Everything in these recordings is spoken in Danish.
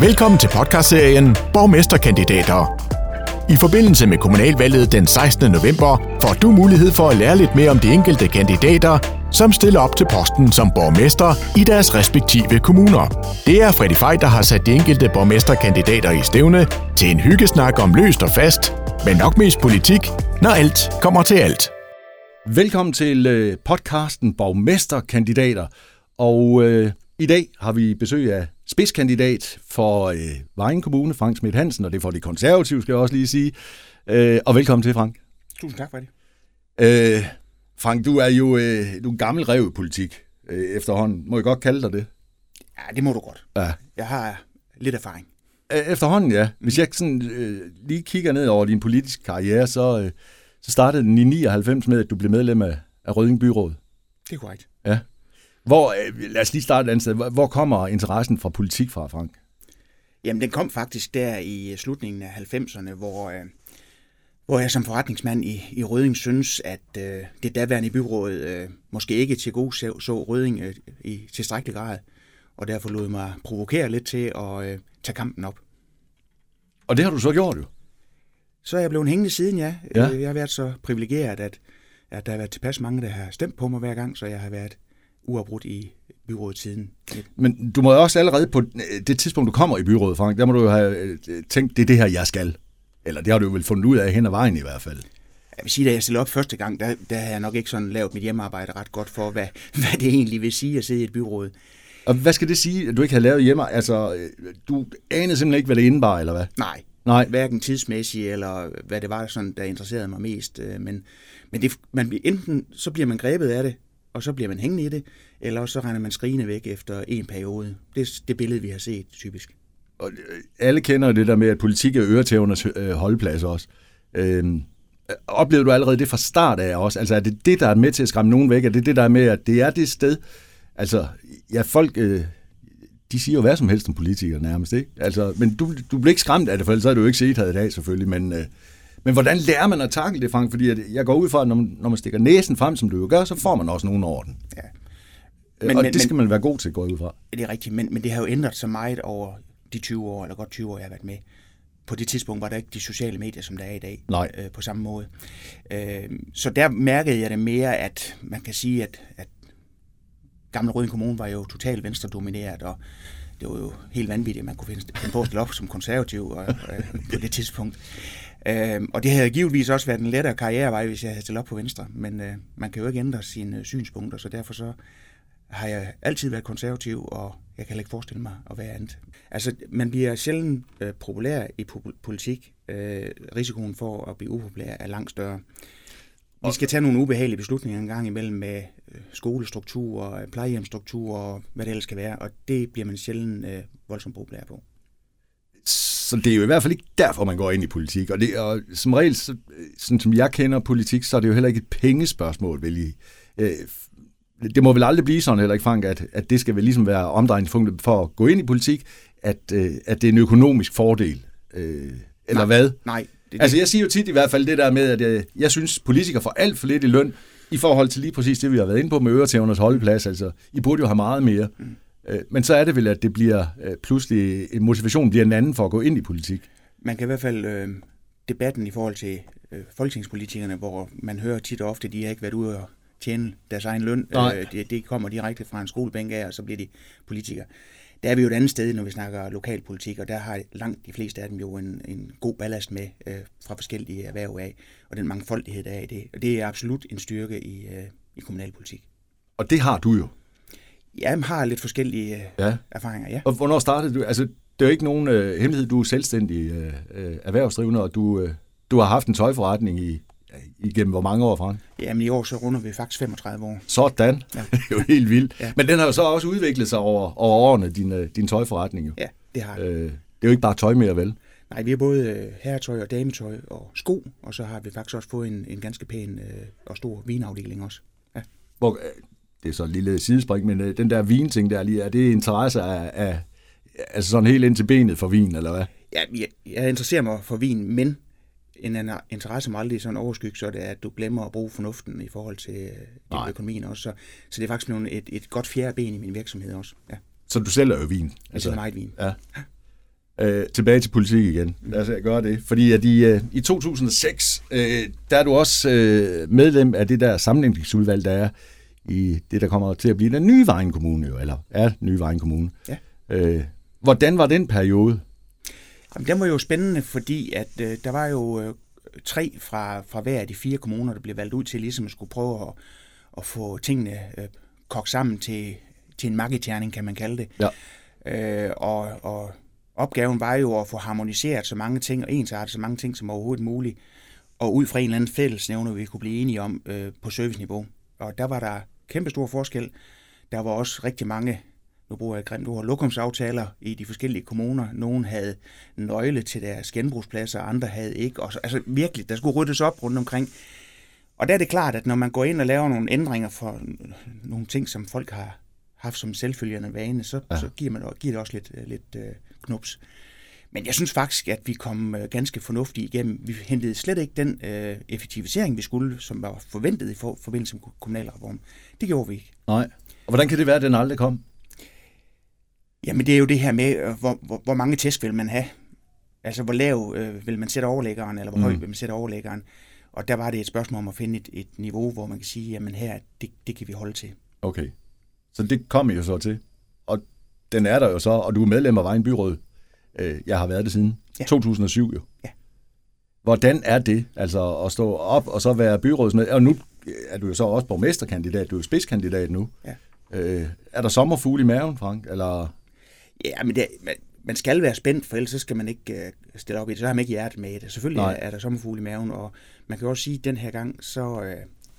Velkommen til podcastserien Borgmesterkandidater. I forbindelse med kommunalvalget den 16. november får du mulighed for at lære lidt mere om de enkelte kandidater, som stiller op til posten som borgmester i deres respektive kommuner. Det er Freddy Fej, der har sat de enkelte borgmesterkandidater i stævne til en hyggesnak om løst og fast, men nok mest politik, når alt kommer til alt. Velkommen til øh, podcasten Borgmesterkandidater. Og øh, i dag har vi besøg af spidskandidat for øh, Vejen Kommune, Frank Schmidt Hansen, og det er for de konservative, skal jeg også lige sige. Øh, og velkommen til, Frank. Tusind tak for det. Øh, Frank, du er jo øh, du er en gammel rev i politik øh, efterhånden. Må jeg godt kalde dig det? Ja, det må du godt. Ja. Jeg har lidt erfaring. Efterhånden, ja. Hvis jeg sådan, øh, lige kigger ned over din politiske karriere, så, øh, så startede den i 99 med, at du blev medlem af, af Rødding Byråd. Det er korrekt. Ja. Hvor, øh, lad os lige starte et andet sted. Hvor, kommer interessen fra politik fra, Frank? Jamen, den kom faktisk der i slutningen af 90'erne, hvor, øh, hvor jeg som forretningsmand i, i Røding synes, at øh, det daværende byråd øh, måske ikke til god så, så Røding øh, i tilstrækkelig grad, og derfor lod mig provokere lidt til at øh, tage kampen op. Og det har du så gjort jo. Så er jeg blevet hængende siden, ja. Ja. Øh, Jeg har været så privilegeret, at, at der har været tilpas mange, der har stemt på mig hver gang, så jeg har været uafbrudt i byrådet siden. Men du må jo også allerede på øh, det tidspunkt, du kommer i byrådet, Frank, der må du jo have øh, tænkt, det er det her, jeg skal. Eller det har du jo vel fundet ud af hen ad vejen i hvert fald. Jeg vil sige, da jeg stillede op første gang, der, der havde jeg nok ikke sådan lavet mit hjemmearbejde ret godt for, hvad, hvad det egentlig vil sige at sidde i et byråd. Og hvad skal det sige, at du ikke har lavet hjemme? Altså, øh, du anede simpelthen ikke, hvad det indebar, eller hvad? Nej, Nej. hverken tidsmæssigt eller hvad det var, sådan, der interesserede mig mest. Men, men det, man, enten så bliver man grebet af det, og så bliver man hængende i det, eller også så regner man skrigende væk efter en periode. Det er det billede, vi har set typisk. Og øh, alle kender det der med, at politik er øretævernes øh, holdplads også. Øhm, oplevede du allerede det fra start af også? Altså er det det, der er med til at skræmme nogen væk? Er det det, der er med, at det er det sted? Altså, ja, folk, øh, de siger jo hvad som helst om politikere nærmest, ikke? Altså, men du, du blev ikke skræmt af det, for ellers havde du jo ikke set her i dag selvfølgelig, men... Øh, men hvordan lærer man at takle det, Frank? Fordi jeg går ud fra, at når man, når man stikker næsen frem, som du jo gør, så får man også nogen orden. Ja. Men, Men- og men- det skal men- man være god til, går jeg ud fra. Det er rigtigt, men, men det har jo ændret sig meget over de 20 år, eller godt 20 år, jeg har været med. På det tidspunkt var der ikke de sociale medier, som der er i dag, Nej. Øh, på samme måde. Øh, så der mærkede jeg det mere, at man kan sige, at, at Gamle Røden Kommune var jo totalt venstredomineret, og det var jo helt vanvittigt, at man kunne finde, på at stille op som konservativ og, og, på det tidspunkt. Øh, og det havde givetvis også været en lettere karrierevej, hvis jeg havde stillet op på venstre, men øh, man kan jo ikke ændre sine øh, synspunkter, så derfor så har jeg altid været konservativ, og jeg kan ikke forestille mig at være andet. Altså, man bliver sjældent øh, populær i po- politik. Øh, risikoen for at blive upopulær er langt større. Vi skal tage nogle ubehagelige beslutninger en gang imellem med øh, skolestruktur, plejehjemstruktur og hvad det ellers skal være, og det bliver man sjældent øh, voldsomt populær på. Så det er jo i hvert fald ikke derfor, man går ind i politik. Og, det, og som regel, så, sådan som jeg kender politik, så er det jo heller ikke et pengespørgsmål, vel i. Øh, det må vel aldrig blive sådan heller ikke, Frank, at, at det skal vel ligesom være omdrejningspunktet for at gå ind i politik, at, øh, at det er en økonomisk fordel. Øh, eller Nej. hvad? Nej, det, Altså jeg siger jo tit i hvert fald det der med, at jeg, jeg synes, politikere får alt for lidt i løn i forhold til lige præcis det, vi har været inde på med øretævernes holdeplads. Altså, I burde jo have meget mere. Mm. Men så er det vel, at det bliver øh, pludselig, en motivation bliver en anden for at gå ind i politik. man kan i hvert fald øh, debatten i forhold til øh, folketingspolitikerne, hvor man hører tit og ofte, de har ikke været ude og tjene deres egen løn. Øh, det, det kommer direkte fra en skolebænk af, og så bliver de politikere. Der er vi jo et andet sted, når vi snakker lokalpolitik, og der har langt de fleste af dem jo en, en god ballast med øh, fra forskellige erhverv af, og den mangfoldighed, der er i det. Og det er absolut en styrke i, øh, i kommunalpolitik. Og det har du jo. Jeg har lidt forskellige øh, Ja. erfaringer, ja. Og hvornår startede du? Altså, det er jo ikke nogen øh, hemmelighed, du er selvstændig øh, øh, erhvervsdrivende, og du, øh, du har haft en tøjforretning i, igennem hvor mange år, Frank? Jamen i år så runder vi faktisk 35 år. Sådan. Ja. Det er jo helt vildt. Ja. Men den har jo så også udviklet sig over, over årene, din, øh, din tøjforretning jo. Ja, det har Øh, det er jo ikke bare tøj mere, vel? Nej, vi har både herretøj og dametøj og sko, og så har vi faktisk også fået en, en ganske pæn øh, og stor vinafdeling også. Ja. Hvor, det er så et lille sidespring, men øh, den der vinting der lige, er det interesse af, af altså sådan helt ind til benet for vin, eller hvad? Ja, jeg, jeg interesserer mig for vin, men en interesse må aldrig sådan overskygge, så er det, at du glemmer at bruge fornuften i forhold til øh, økonomien også. Så, så det er faktisk blevet et, et godt fjerde ben i min virksomhed også. Ja, Så du sælger jo vin. altså meget vin. Ja. Øh, tilbage til politik igen. Lad os gøre det. Fordi at i, øh, i 2006, øh, der er du også øh, medlem af det der sammenlægningsudvalg, der er i det, der kommer til at blive den nye Vejen Kommune, jo, eller er nye Vejen Kommune. Ja. Øh, hvordan var den periode? Jamen, den var jo spændende, fordi at øh, der var jo øh, tre fra, fra hver af de fire kommuner, der blev valgt ud til ligesom at skulle prøve at, at få tingene øh, kogt sammen til, til en maggetjerning, kan man kalde det. Ja. Øh, og, og opgaven var jo at få harmoniseret så mange ting og ensartet så mange ting som overhovedet muligt, og ud fra en eller anden fællesnævner, vi kunne blive enige om øh, på serviceniveau. Og der var der kæmpe stor forskel. Der var også rigtig mange, nu bruger jeg et grimt ord, lokumsaftaler i de forskellige kommuner. Nogle havde nøgle til deres genbrugspladser, andre havde ikke. Og så, altså virkelig, der skulle ryddes op rundt omkring. Og der er det klart, at når man går ind og laver nogle ændringer for nogle ting, som folk har haft som selvfølgende vane, så, ja. så giver, man, giver det også lidt, lidt uh, knups. Men jeg synes faktisk, at vi kom uh, ganske fornuftigt igennem. Vi hentede slet ikke den uh, effektivisering, vi skulle, som var forventet i for, forbindelse med kommunalreformen. Det gjorde vi ikke. Nej. Og hvordan kan det være, at den aldrig kom? Jamen det er jo det her med, hvor, hvor, hvor mange test vil man have? Altså hvor lav øh, vil man sætte overlæggeren, eller hvor mm. højt vil man sætte overlæggeren? Og der var det et spørgsmål om at finde et, et niveau, hvor man kan sige, jamen her, det, det kan vi holde til. Okay. Så det kom I jo så til. Og den er der jo så, og du er medlem af Vejen Byråd. Øh, jeg har været det siden ja. 2007 jo. Ja. Hvordan er det, altså at stå op og så være byrådsmed? Og nu er du jo så også borgmesterkandidat, du er jo spidskandidat nu. Ja. Øh, er der sommerfugle i maven, Frank? Eller? Ja, men det, man, man skal være spændt, for ellers så skal man ikke uh, stille op i det. Så har man ikke hjertet med det. Selvfølgelig Nej. er der sommerfugle i maven, og man kan også sige, at den her gang, så uh,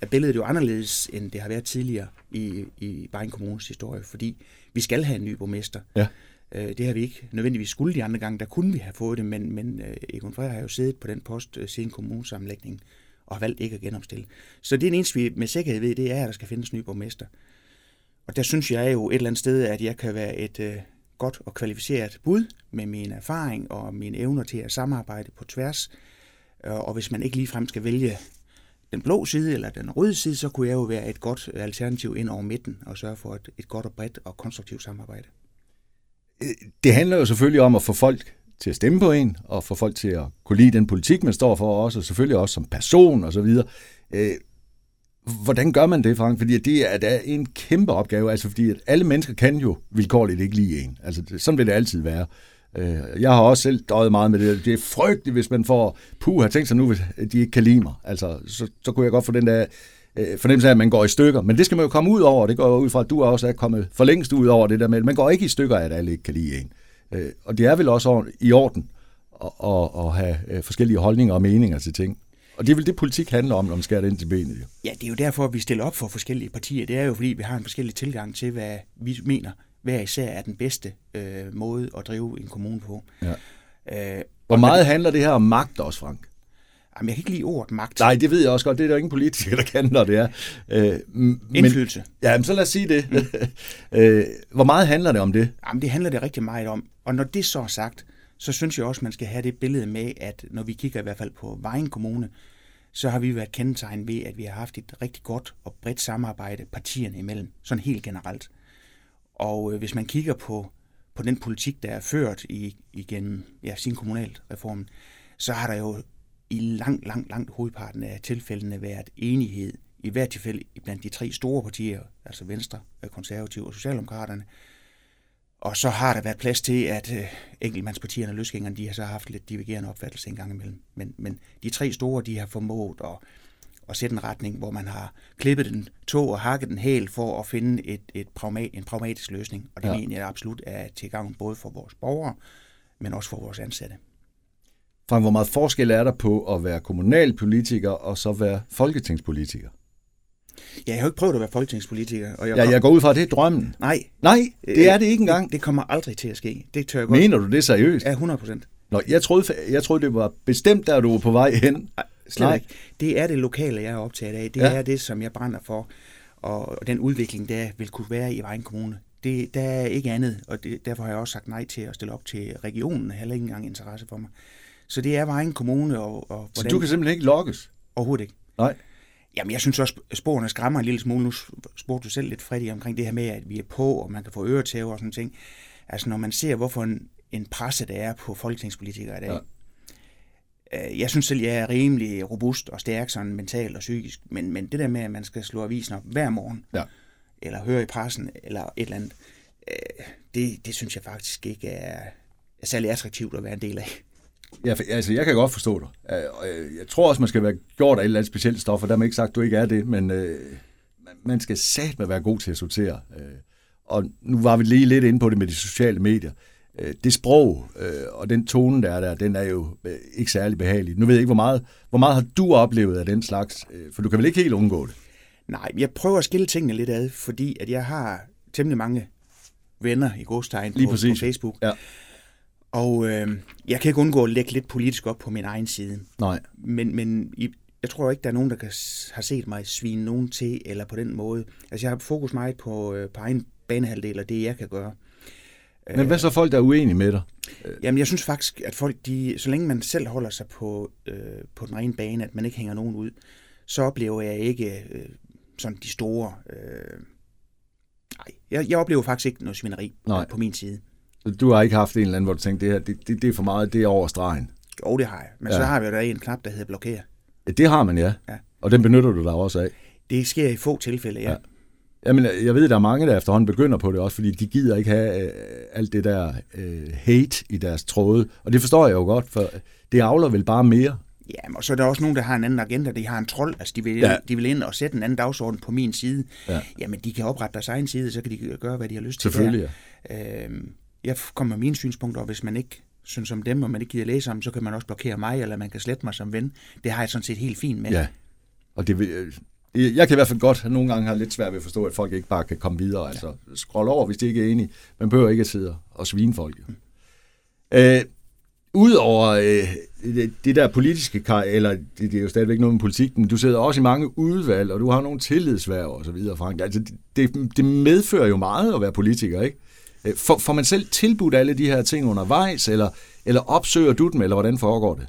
er billedet jo anderledes, end det har været tidligere i, i Vejen Kommunes historie, fordi vi skal have en ny borgmester. Ja. Øh, det har vi ikke nødvendigvis skulle de andre gange, der kunne vi have fået det, men, men øh, Egon Frey har jo siddet på den post øh, siden kommunesammenlægningen og har valgt ikke at genopstille. Så det er eneste, vi med sikkerhed ved, det er, at der skal findes en ny borgmester. Og der synes jeg jo et eller andet sted, at jeg kan være et øh, godt og kvalificeret bud med min erfaring og mine evner til at samarbejde på tværs. Øh, og hvis man ikke ligefrem skal vælge den blå side eller den røde side, så kunne jeg jo være et godt alternativ ind over midten og sørge for et, et godt og bredt og konstruktivt samarbejde. Det handler jo selvfølgelig om at få folk til at stemme på en, og få folk til at kunne lide den politik, man står for også, og selvfølgelig også som person og så videre. Øh, hvordan gør man det, Frank? Fordi det er, det er en kæmpe opgave, altså fordi at alle mennesker kan jo vilkårligt ikke lide en. Altså sådan vil det altid være. Øh, jeg har også selv døjet meget med det. Det er frygteligt, hvis man får, puh, har tænkt sig nu, hvis de ikke kan lide mig. Altså, så, så kunne jeg godt få den der øh, fornemmelse af, at man går i stykker. Men det skal man jo komme ud over. Det går ud fra, at du også er kommet for længst ud over det der med, man går ikke i stykker at alle ikke kan lide en. Øh, og det er vel også i orden at, at, at have øh, forskellige holdninger og meninger til ting. Og det er vel det, politik handler om, når man skærer det ind til benet. Jo. Ja, det er jo derfor, at vi stiller op for forskellige partier. Det er jo, fordi vi har en forskellig tilgang til, hvad vi mener, hver især er den bedste øh, måde at drive en kommune på. Ja. Øh, Hvor meget handler det her om magt også, Frank? Jamen, jeg kan ikke lide ordet magt. Nej, det ved jeg også godt. Det er der ingen politiker, der kan, når det er. Øh, men, Indflydelse. Ja, men så lad os sige det. Mm. øh, hvor meget handler det om det? Jamen, det handler det rigtig meget om. Og når det så er sagt, så synes jeg også, man skal have det billede med, at når vi kigger i hvert fald på Vejen Kommune, så har vi været kendetegnet ved, at vi har haft et rigtig godt og bredt samarbejde partierne imellem, sådan helt generelt. Og øh, hvis man kigger på, på den politik, der er ført i, igennem ja, sin kommunalreform, så har der jo i langt, langt, langt hovedparten af tilfældene været enighed, i hvert tilfælde blandt de tre store partier, altså Venstre, Konservative og Socialdemokraterne. Og så har der været plads til, at øh, enkeltmandspartierne og løsgængerne, de har så haft lidt divergerende opfattelse en gang imellem. Men, men de tre store, de har formået at, at sætte en retning, hvor man har klippet den tog og hakket den hæl for at finde et, et pragmat, en pragmatisk løsning. Og det ja. mener jeg absolut er til gavn både for vores borgere, men også for vores ansatte. Frank, hvor meget forskel er der på at være kommunalpolitiker og så være folketingspolitiker? Ja, jeg har ikke prøvet at være folketingspolitiker. Og jeg ja, jeg går ud fra, at det er drømmen. Nej. Nej, det er det ikke engang. Det, det kommer aldrig til at ske. Det tør jeg godt. Mener du det seriøst? Ja, 100 procent. Nå, jeg troede, jeg troede, det var bestemt, der du var på vej hen. Nej, slet Nej. ikke. Det er det lokale, jeg er optaget af. Det ja. er det, som jeg brænder for. Og den udvikling, der vil kunne være i Vejen Kommune. Det, der er ikke andet, og det, derfor har jeg også sagt nej til at stille op til regionen. Heller ikke engang interesse for mig. Så det er Vejen Kommune. Og, og hvordan... Så du kan simpelthen ikke lokkes? Overhovedet ikke. Nej. Jamen, jeg synes også, at sporene skræmmer en lille smule. Nu spurgte du selv lidt, Freddy, omkring det her med, at vi er på, og man kan få øretæver og sådan ting. Altså, når man ser, hvorfor en, en presse, der er på folketingspolitikere i dag. Ja. Øh, jeg synes selv, jeg er rimelig robust og stærk sådan mentalt og psykisk, men, men det der med, at man skal slå avisen op hver morgen, ja. eller høre i pressen, eller et eller andet, øh, det, det synes jeg faktisk ikke er, er særlig attraktivt at være en del af. Ja, for, altså, jeg kan godt forstå dig. Jeg tror også, man skal være gjort af et eller andet specielt stof, og dermed ikke sagt, at du ikke er det, men øh, man skal satme være god til at sortere. Øh, og nu var vi lige lidt inde på det med de sociale medier. Øh, det sprog øh, og den tone, der er der, den er jo øh, ikke særlig behagelig. Nu ved jeg ikke, hvor meget, hvor meget har du oplevet af den slags? Øh, for du kan vel ikke helt undgå det? Nej, jeg prøver at skille tingene lidt ad, fordi at jeg har temmelig mange venner i godstegn på, på Facebook. Ja. Og øh, jeg kan ikke undgå at lægge lidt politisk op på min egen side. Nej. Men, men i, jeg tror ikke, der er nogen, der kan, har set mig svine nogen til, eller på den måde. Altså, jeg har fokus meget på, øh, på egen banehalvdel, og det jeg kan gøre. Men hvad så folk, der er uenige med dig? Jamen, jeg synes faktisk, at folk, de, så længe man selv holder sig på, øh, på den egen bane, at man ikke hænger nogen ud, så oplever jeg ikke øh, sådan de store... Øh, nej, jeg, jeg oplever faktisk ikke noget svineri nej. på min side. Du har ikke haft en eller anden, hvor du tænkte, det her, det, det, det er for meget, det er over stregen? Jo, det har jeg. Men ja. så har vi jo der en knap, der hedder blokere. Ja, det har man, ja. ja. Og den benytter du dig også af? Det sker i få tilfælde, ja. ja. Jamen, jeg ved, der er mange, der efterhånden begynder på det også, fordi de gider ikke have øh, alt det der øh, hate i deres tråde. Og det forstår jeg jo godt, for det avler vel bare mere. Ja, og så er der også nogen, der har en anden agenda. De har en trold. Altså, de vil, ja. de vil ind og sætte en anden dagsorden på min side. Ja. Jamen, de kan oprette deres egen side, så kan de gøre, hvad de har lyst til. Selvfølgelig, ja. Øhm, jeg kommer med mine synspunkter, og hvis man ikke synes om dem, og man ikke gider læse om, så kan man også blokere mig, eller man kan slette mig som ven. Det har jeg sådan set helt fint med. Ja, og det vil, jeg kan i hvert fald godt nogle gange have lidt svært ved at forstå, at folk ikke bare kan komme videre. Altså, ja. Altså, scroll over, hvis de ikke er enige. Man behøver ikke at sidde og svine folk. Mm. Øh, Udover øh, det, det der politiske, eller det, det er jo stadigvæk noget med politik, men du sidder også i mange udvalg, og du har nogle tillidsværv og så videre, Frank. Altså, det, det medfører jo meget at være politiker, ikke? Øh, får, får man selv tilbudt alle de her ting undervejs, eller, eller opsøger du dem, eller hvordan foregår det?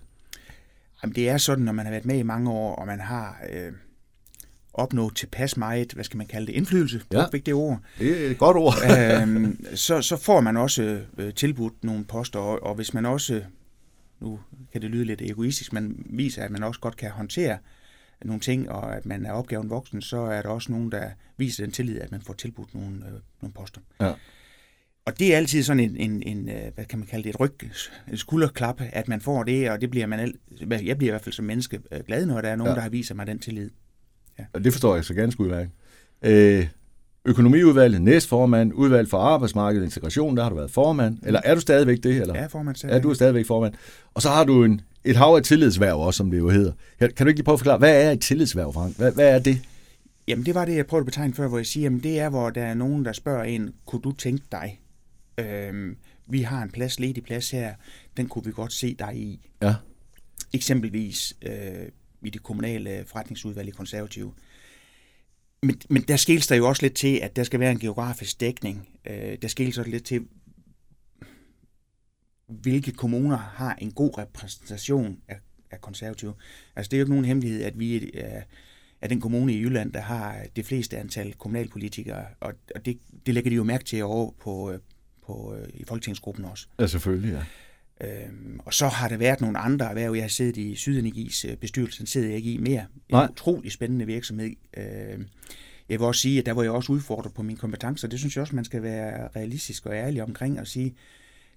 Jamen, det er sådan, når man har været med i mange år, og man har... Øh opnå tilpas meget, hvad skal man kalde det, indflydelse, ja. det ord. Det er et godt ord. øhm, så, så får man også øh, tilbudt nogle poster, og, og hvis man også, nu kan det lyde lidt egoistisk, men viser, at man også godt kan håndtere nogle ting, og at man er opgaven voksen, så er der også nogen, der viser den tillid, at man får tilbudt nogle, øh, nogle poster. Ja. Og det er altid sådan en, en, en, øh, hvad kan man kalde det, et ryg, et skulderklap, at man får det, og det bliver man, jeg bliver i hvert fald som menneske øh, glad, når der er nogen, ja. der har vist mig den tillid. Ja. Og det forstår jeg så ganske udmærket. Øh, økonomiudvalget, næstformand, udvalg for arbejdsmarked og integration, der har du været formand. Eller er du stadigvæk det? Eller? Ja, formand. Stadigvæk. Ja, du er stadigvæk formand. Og så har du en, et hav af tillidsværv også, som det jo hedder. Kan, kan du ikke lige prøve at forklare, hvad er et tillidsværv, Frank? Hvad, hvad er det? Jamen, det var det, jeg prøvede at betegne før, hvor jeg siger, jamen, det er, hvor der er nogen, der spørger en, kunne du tænke dig? Øhm, vi har en plads, ledig plads her, den kunne vi godt se dig i. Ja. Eksempelvis øh, i det kommunale forretningsudvalg i konservative. Men, men der skils der jo også lidt til, at der skal være en geografisk dækning. Øh, der skils også lidt til, hvilke kommuner har en god repræsentation af, af konservative. Altså det er jo ikke nogen hemmelighed, at vi er, er den kommune i Jylland, der har det fleste antal kommunalpolitikere, og, og det, det lægger de jo mærke til over på, på, i folketingsgruppen også. Ja, selvfølgelig, ja. Øhm, og så har der været nogle andre erhverv. Jeg har siddet i Sydenergis øh, bestyrelse, den sidder jeg ikke i mere. En Nej. utrolig spændende virksomhed. Øhm, jeg vil også sige, at der var jeg også udfordret på mine kompetencer. Det synes jeg også, man skal være realistisk og ærlig omkring og sige,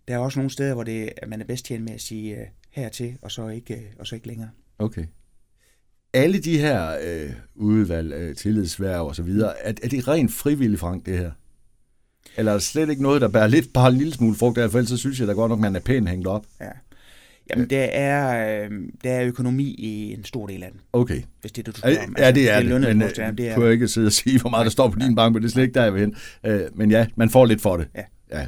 der er også nogle steder, hvor det, man er bedst tjent med at sige uh, hertil, og så ikke, uh, og så ikke længere. Okay. Alle de her øh, udvalg, øh, tillidsværv og så videre, er, er det rent frivilligt, Frank, det her? Eller er slet ikke noget, der bærer lidt bare en lille smule frugt af, for ellers så synes jeg da godt nok, man er pænt hængt op. Ja. Jamen, der er, øh, der er økonomi i en stor del af den. Okay. Hvis det er det, du spørger om. Altså, ja, det er det. det. Men, post, ja, det er... kunne jeg ikke sidde og sige, hvor meget der står på din bank, men det er slet ikke der, jeg vil hen. Øh, men ja, man får lidt for det. Ja. ja.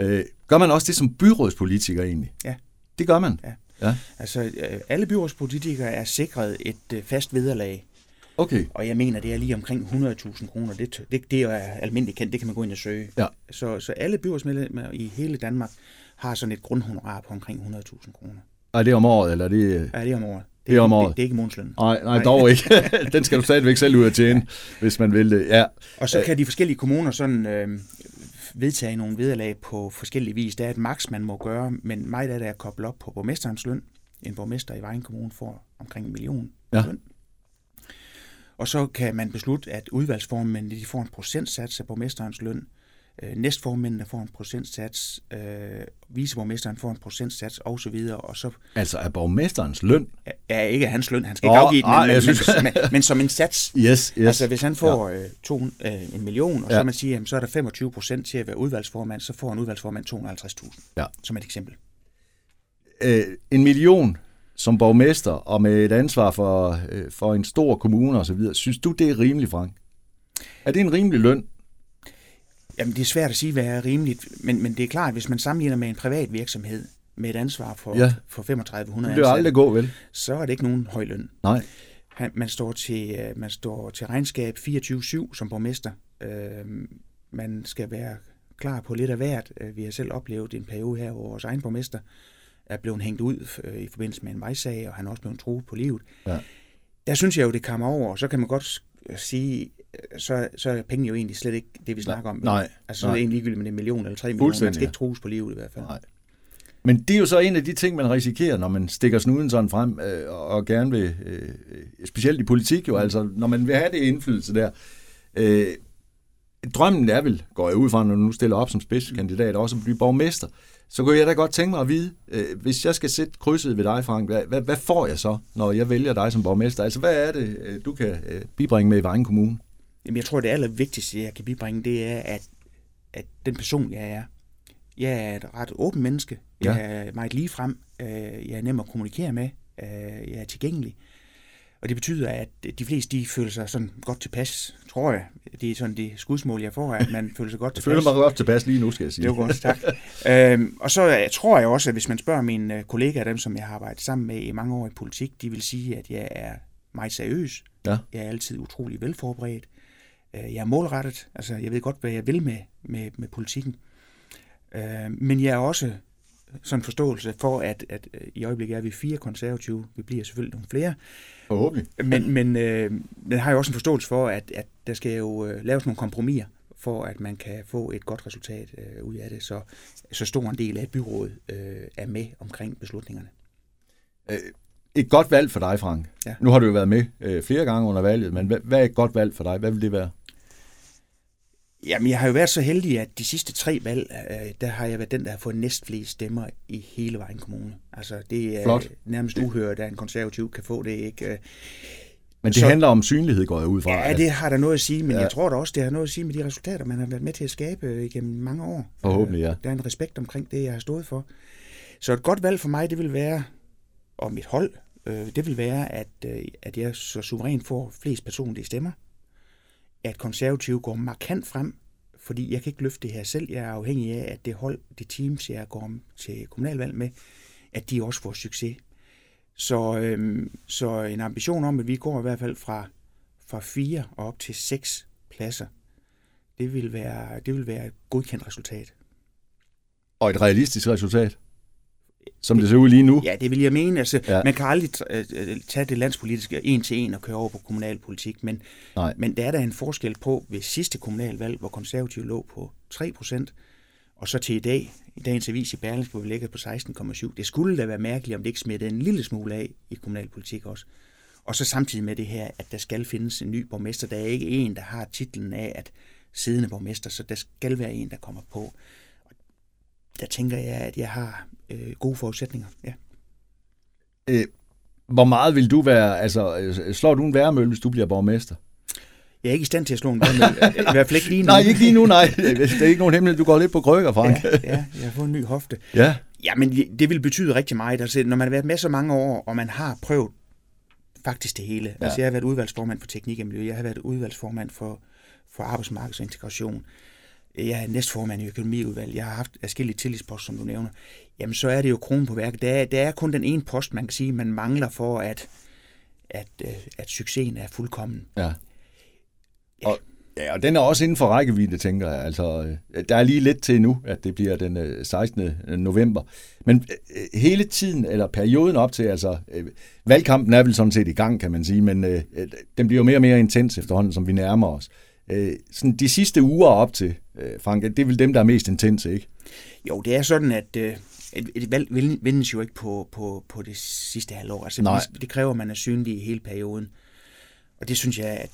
Øh, gør man også det som byrådspolitiker egentlig? Ja. Det gør man? Ja. ja. Altså, øh, alle byrådspolitikere er sikret et fast vederlag Okay. Og jeg mener, det er lige omkring 100.000 kroner. Det, det, det er almindeligt kendt, det kan man gå ind og søge. Ja. Så, så alle byrådsmedlemmer i hele Danmark har sådan et grundhonorar på omkring 100.000 kroner. Er det om året, eller er det... Ja, det er om året. Det, det er om året. Det, det er ikke månedsløn. Nej, nej, dog ikke. Den skal du stadigvæk selv ud at tjene, ja. hvis man vil det. Ja. Og så kan de forskellige kommuner sådan øh, vedtage nogle vederlag på forskellige vis. Der er et maks, man må gøre, men meget af det er koblet op på borgmesterens løn. En borgmester i Vejen Kommune får omkring en million Ja. løn. Og så kan man beslutte, at udvalgsformændene de får en procentsats af borgmesterens løn. Øh, næstformændene får en procentsats, øh, viceborgmesteren får en procentsats osv. Og så Altså er borgmesterens løn? er ikke hans løn, han skal Nå, ikke afgive den, ej, men, men, synes- men, men som en sats. Yes, yes. Altså hvis han får ja. øh, to, øh, en million, og Ja. så man siger, jamen, så er der 25 procent til at være udvalgsformand, så får en udvalgsformand 250.000, Ja. som et eksempel. øh, en million som borgmester og med et ansvar for, øh, for en stor kommune osv., synes du, det er rimeligt, Frank? Er det en rimelig løn? Jamen det er svært at sige, hvad er rimeligt, men, men det er klart, at hvis man sammenligner med en privat virksomhed med et ansvar for, Ja. for 3500 Det vil aldrig ansatte, gå, vel? så er det ikke nogen høj løn. Nej. Man, står til, øh, man står til regnskab 24-7 som borgmester. Øh, man skal være klar på lidt af hvert. Vi har selv oplevet en periode her, hvor vores egen borgmester er blevet hængt ud øh, i forbindelse med en vejsag, og han er også blevet truet på livet. Ja. Der synes jeg jo, det kommer over, og så kan man godt sige, øh, så, så er penge jo egentlig slet ikke det, vi snakker om. nej, Altså så er det egentlig ligegyldigt med det en million eller tre millioner. Man skal ikke trues på livet i hvert fald. Nej. Men det er jo så en af de ting, man risikerer, når man stikker snuden sådan frem, øh, og- gerne vil, øh, specielt i politik jo, altså når man vil have det indflydelse der. Øh, drømmen er vel, går jeg ud fra, når du nu stiller op som spidskandidat, også at blive borgmester. Så kunne jeg da godt tænke mig at vide, øh, hvis jeg skal sætte krydset ved dig, Frank, hvad, hvad, hvad får jeg så, når jeg vælger dig som borgmester? Altså, hvad er det, øh, du kan øh, bibringe med i Vejen Kommune? Jamen, jeg tror, det allervigtigste, jeg kan bibringe, det er, at, at den person, jeg er, jeg er et ret åbent menneske. Ja. Jeg er meget lige frem. Jeg er nem at kommunikere med. øh, Jeg er tilgængelig. Og det betyder, at de fleste de føler sig sådan godt tilpas, tror jeg. Det er sådan det skudsmål, jeg får, at man føler sig godt Jeg tilpas. føler mig godt tilpas lige nu, skal jeg sige. Det var godt, tak. øhm, og så øh, tror jeg også, at hvis man spørger mine øh, kollegaer, dem som jeg har arbejdet sammen med i mange år i politik, de vil sige, at jeg er meget seriøs. Ja. Jeg er altid utrolig velforberedt. Øh, jeg er målrettet. Altså, jeg ved godt, hvad jeg vil med, med, med politikken. Øh, men jeg er også sådan en forståelse for, at, at øh, i øjeblikket er vi fire konservative. Vi bliver selvfølgelig nogle flere. Forhåbentlig. Men, men øh, den har jo også en forståelse for, at, at der skal jo øh, laves nogle kompromiser, for at man kan få et godt resultat øh, ud af det, så, så stor en del af et byråd øh, er med omkring beslutningerne. Øh, et godt valg for dig, Frank. Ja. Nu har du jo været med øh, flere gange under valget, men hvad, hvad er et godt valg for dig? Hvad vil det være? Jamen, jeg har jo været så heldig, at de sidste tre valg, øh, der har jeg været den, der har fået næstflest stemmer i hele Vejen Kommune. Altså, det er Flot. nærmest uhørt, at en konservativ kan få det, ikke? Øh, Men det Så- handler om synlighed, går jeg ud fra. Ja, det har der noget at sige, men Ja. jeg tror da også, det har noget at sige med de resultater, man har været med til at skabe øh, igennem mange år. Forhåbentlig, ja. Øh, Der er en respekt omkring det, jeg har stået for. Så et godt valg for mig, det vil være, og mit hold, øh, det vil være, at, øh, at jeg så suverænt får flest personlige stemmer. At konservative går markant frem, fordi jeg kan ikke løfte det her selv. Jeg er afhængig af, at det hold, de teams, jeg går til kommunalvalg med, at de også får succes. Så, øhm, så en ambition om, at vi går i hvert fald fra, fra fire og op til seks pladser, det vil være, det vil være et godkendt resultat. Og et realistisk resultat, som det ser ud lige nu. Ja, det vil jeg mene. Altså, Ja. Man kan aldrig øh, øh, tage det landspolitiske en til en og køre over på kommunalpolitik, men, Nej. men der er der en forskel på ved sidste kommunalvalg, hvor konservative lå på 3 procent, og så til i dag, i dagens avis i Berlingske, hvor vi ligger på 16,7. Det skulle da være mærkeligt, om det ikke smittede en lille smule af i kommunalpolitik også. Og så samtidig med det her, at der skal findes en ny borgmester. Der er ikke en, der har titlen af at siddende borgmester, så der skal være en, der kommer på. Og der tænker jeg, at jeg har øh, gode forudsætninger. Ja. Øh, hvor meget vil du være, altså øh, slår du en værmølle, hvis du bliver borgmester? Jeg er ikke i stand til at slå en vandmølle. I hvert fald ikke lige nu. Nej, ikke lige nu, nej. Det er ikke nogen hemmelighed, du går lidt på krykker, Frank. Ja, ja, jeg har fået en ny hofte. ja. Ja, men det vil betyde rigtig meget. Altså, når man har været med så mange år, og man har prøvet faktisk det hele. Ja. Altså, jeg har været udvalgsformand for teknik og miljø. Jeg har været udvalgsformand for, for arbejdsmarkeds- og integration. Jeg er næstformand i økonomiudvalg. Jeg har haft forskellige tillidsposter, som du nævner. Jamen, så er det jo kronen på værket. Der er, der er kun den ene post, man kan sige, man mangler for, at, at, øh, at succesen er fuldkommen. Ja. Og, ja, og den er også inden for rækkevidde, tænker jeg. Altså, øh, der er lige lidt til nu, at det bliver den øh, 16. november. Men øh, hele tiden, eller perioden op til, altså, øh, valgkampen er vel sådan set i gang, kan man sige, men øh, øh, den bliver jo mere og mere intens efterhånden, som vi nærmer os. Øh, sådan de sidste uger op til, øh, Frank, det er vel dem, der er mest intense, ikke? Jo, det er sådan, at øh, et, et valg vindes jo ikke på, på, på det sidste halvår. Altså, Nej. Det, kræver, at man er synlig i hele perioden. Og det synes jeg, at,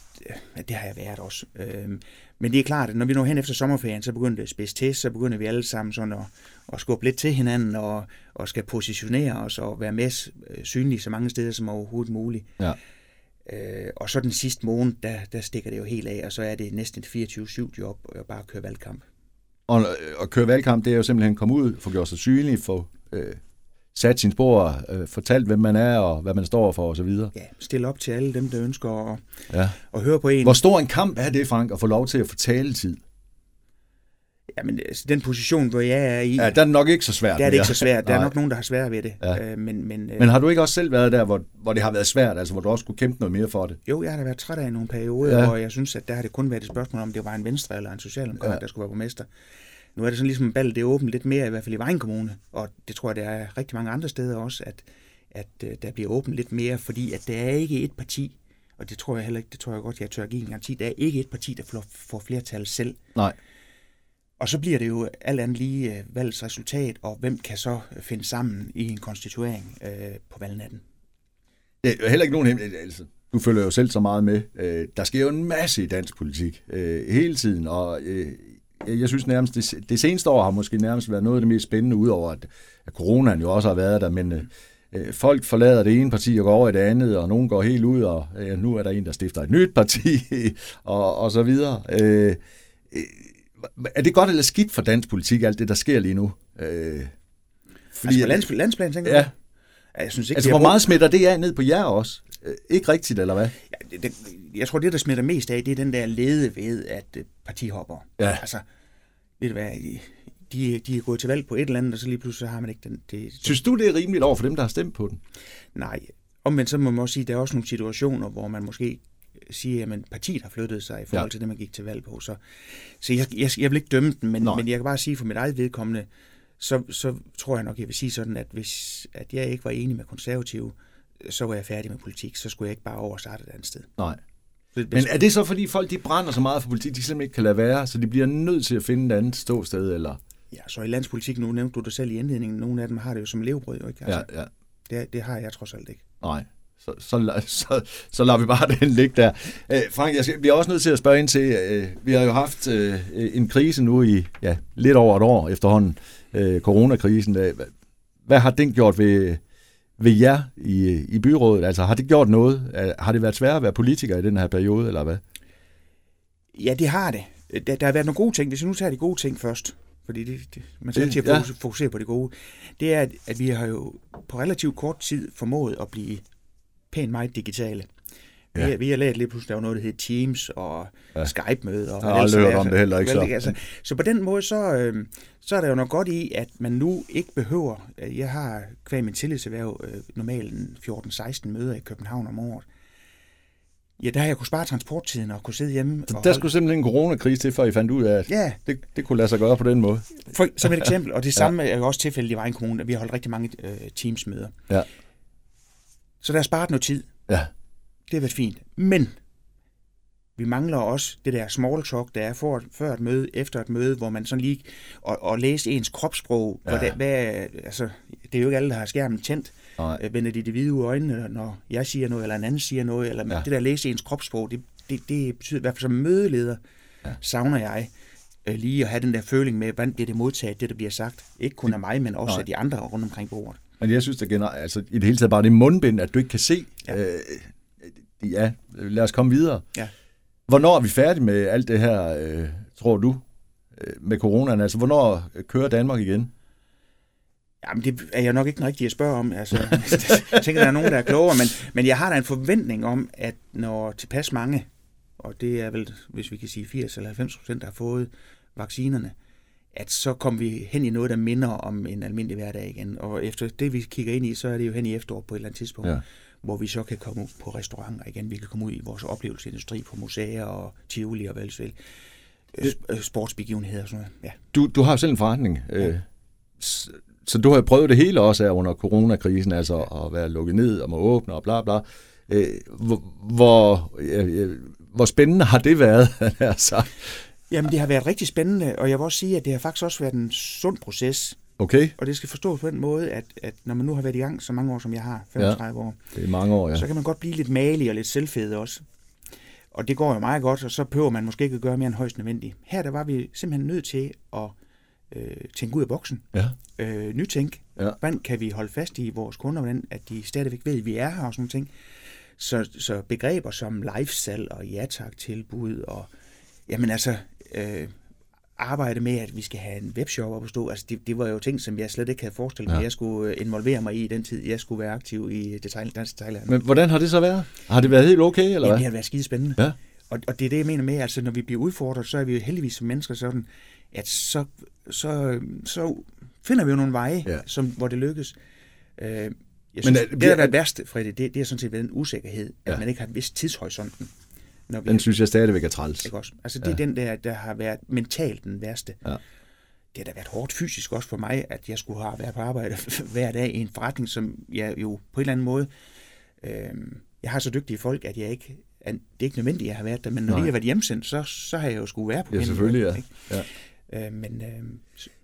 at det har jeg været også. Øhm, men det er klart, at når vi når hen efter sommerferien, så begynder det at spidse til, så begynder vi alle sammen sådan at, at skubbe lidt til hinanden og, og skal positionere os og være med øh, synlige så mange steder som overhovedet muligt. Ja. Øh, og så den sidste måned, der, der stikker det jo helt af, og så er det næsten et 24-7 job at bare køre valgkamp. Og at køre valgkamp, det er jo simpelthen at komme ud, få gjort sig synlig, få øh, sat sin spor, øh, fortalt, hvem man er og hvad man står for osv. Ja, stille op til alle dem, der ønsker at, Ja. at høre på en. Hvor stor en kamp er det, Frank, at få lov til at få taletid? Jamen, altså, den position, hvor jeg er i, Ja, der er det nok ikke så svært. der er det ikke så svært. Der er Nej. nok nogen, der har svært ved det. Ja. Øh, men, men, øh, Men har du ikke også selv været der, hvor, hvor det har været svært, altså hvor du også skulle kæmpe noget mere for det? Jo, jeg har da været træt af i nogle perioder, Ja. og jeg synes, at der har det kun været et spørgsmål om, det var en venstre eller en socialdemokrat, Ja. der skulle være borgmester. Nu er det sådan ligesom, at det er åbent lidt mere, i hvert fald i Vejen Kommune, og det tror jeg, der er rigtig mange andre steder også, at, at øh, der bliver åbent lidt mere, fordi at der er ikke et parti, og det tror jeg heller ikke, det tror jeg godt, jeg tør give en garanti, der er ikke et parti, der får, får flertal selv. Nej. Og så bliver det jo alt andet lige øh, valgets resultat, og hvem kan så øh, finde sammen i en konstituering øh, på valgnatten. Det er heller ikke nogen hemmelighed. Altså, du følger jo selv så meget med. Øh, der sker jo en masse i dansk politik øh, hele tiden, og øh, jeg synes nærmest, det, det seneste år har måske nærmest været noget af det mest spændende, udover at, at coronaen jo også har været der, men øh, øh folk forlader det ene parti og går over i det andet, og nogen går helt ud, og øh, nu er der en, der stifter et nyt parti, og, og så videre. Øh, øh, er det godt eller skidt for dansk politik, alt det, der sker lige nu? Øh, Fordi, altså på lands, landsplan, tænker Ja. du? Ja, Jeg synes ikke, Altså, hvor meget smitter det af ned på jer også? Øh, Ikke rigtigt, eller hvad? Ja, det, jeg tror, det, der smitter mest af, det er den der lede ved, at øh, partihopper. Ja. Altså, ved du hvad, de, de er gået til valg på et eller andet, og så lige pludselig har man ikke den... Det, Synes du, det er rimeligt over for dem, der har stemt på den? nej, omvendt så må man også sige, at der er også nogle situationer, hvor man måske siger, at partiet har flyttet sig i forhold Ja. til det, man gik til valg på. Så, så jeg, jeg, jeg vil ikke dømme den, men, Nej. men jeg kan bare sige for mit eget vedkommende, så, så tror jeg nok, jeg vil sige sådan, at hvis at jeg ikke var enig med konservative, så var jeg færdig med politik. Så skulle jeg ikke bare over starte et andet sted. Nej. Men er det så, fordi folk de brænder så meget for politik, de simpelthen ikke kan lade være, så de bliver nødt til at finde et andet ståsted, eller? Ja, så i landspolitik, nu nævnte du det selv i indledningen, nogle af dem har det jo som levebrød, jo ikke? Altså, Ja, ja. det, det har jeg trods alt ikke. Nej. Så, så, så, så lader vi bare den ligge der. Øh, Frank, jeg skal, vi er også nødt til at spørge ind til, øh, vi har jo haft øh, en krise nu i ja, lidt over et år efterhånden, øh, coronakrisen. Øh, hvad, har den gjort ved, ved jer i, i byrådet? Altså har det gjort noget? Øh, Har det været svært at være politiker i den her periode, eller hvad? Ja, det har det. Der, der har været nogle gode ting. Hvis vi nu tager de gode ting først, fordi det, det, man skal Det- altid ja. fokusere, fokusere på det gode, det er, at, at vi har jo på relativt kort tid formået at blive pænt meget digitale. Vi, Ja. ja. vi har lært lige pludselig, der var noget, der hed Teams og Ja. ja. Skype-møder. og Jeg har aldrig hørt om det heller ikke, så. Altså, så på den måde, så, øh, så er der jo noget godt i, at man nu ikke behøver... øh, Jeg har kvæg min tillidserhverv øh, normalt en 14-16 møder i København om året. Ja, der har jeg kunne spare transporttiden og kunne sidde hjemme. Så der holde- skulle simpelthen en coronakrise til, før I fandt ud af, at Ja, det, det kunne lade sig gøre på den måde. for, som et eksempel, og det samme er jo også tilfældet i Vejen Kommune, at vi har holdt rigtig mange øh, Teams-møder. Ja. Så der er sparet noget tid. Ja. Det har været fint. Men vi mangler også det der small talk, der er for, før et møde, efter et møde, hvor man sådan lige... Og, og læse ens kropssprog. Ja. Hvordan, hvad, altså, det er jo ikke alle, der har skærmen tændt. Nej. Øh, Vender de det hvide øjnene, når jeg siger noget, eller en anden siger noget. Eller Ja. det der læse ens kropssprog, det, det, det betyder i hvert fald som mødeleder, ja. savner jeg øh, lige at have den der føling med, hvordan bliver det modtaget, det der bliver sagt. Ikke kun af mig, men også Nej. af de andre rundt omkring bordet. Men jeg synes, det generelt, altså i det hele taget bare det mundbind, at du ikke kan se. Ja. Øh, ja, lad os komme videre. Ja. Hvornår er vi færdige med alt det her, øh, tror du, øh, med coronaen? Altså, hvornår kører Danmark igen? Jamen, det er jeg nok ikke den rigtige at spørge om. Altså, jeg tænker, der er nogen, der er klogere, men, men jeg har da en forventning om, at når tilpas mange, og det er vel, hvis vi kan sige 80 eller 90 procent, der har fået vaccinerne, at så kommer vi hen i noget, der minder om en almindelig hverdag igen. Og efter det, vi kigger ind i, så er det jo hen i efterår på et eller andet tidspunkt, Ja. ja. hvor vi så kan komme ud på restauranter igen. Vi kan komme ud i vores oplevelsesindustri på museer og tivoli og hvad ellers. Øh, sp- Sportsbegivenheder og sådan noget. Ja. Du, du har selv en forretning, øh, s- så du har jo prøvet det hele også her under coronakrisen, altså at være lukket ned og må åbne og bla bla. Øh, hvor, hvor, øh, hvor spændende har det været, han har sagt? Jamen, det har været rigtig spændende, og jeg vil også sige, at det har faktisk også været en sund proces. Okay. Og det skal forstås på den måde, at, at når man nu har været i gang så mange år, som jeg har, 35 ja, år, det er mange år, ja. så kan man godt blive lidt malig og lidt selvfed også. Og det går jo meget godt, og så behøver man måske ikke at gøre mere end højst nødvendigt. Her der var vi simpelthen nødt til at øh, tænke ud af boksen. Ja. Øh, nytænk. Ja. Hvordan kan vi holde fast i vores kunder, hvordan at de stadigvæk ved, at vi er her og sådan nogle ting. Så, så begreber som lifestyle og ja tak tilbud og jamen altså øh, arbejde med, at vi skal have en webshop op at stå, altså det, det var jo ting, som jeg slet ikke havde forestillet mig, ja. jeg skulle øh, involvere mig i i den tid, jeg skulle være aktiv i detail, dansk detailhandel. Men hvordan har det så været? Har det været helt okay, eller Jamen, hvad? det har været skide spændende. Ja. Og, og det er det, jeg mener med, altså når vi bliver udfordret, så er vi jo heldigvis som mennesker sådan, at så, så, så finder vi jo nogle veje, Ja. som, hvor det lykkes. Øh, jeg Men synes, er- det, der har været værst, Freddy, det, det er sådan set været den usikkerhed, at Ja. man ikke har vist tidshorisonten. Når vi, Den synes jeg stadigvæk er træls. ikke også? Altså det er den der, der har været mentalt den værste. Ja. Det har da været hårdt fysisk også for mig, at jeg skulle have været på arbejde hver dag i en forretning, som jeg jo på en eller anden måde... Øh, jeg har så dygtige folk, at jeg ikke... At det er ikke nødvendigt, at jeg har været der, men når Nej. de har været hjemsendt, så, så har jeg jo skulle være på Ja, selvfølgelig, ja. ikke? ja. Øh, men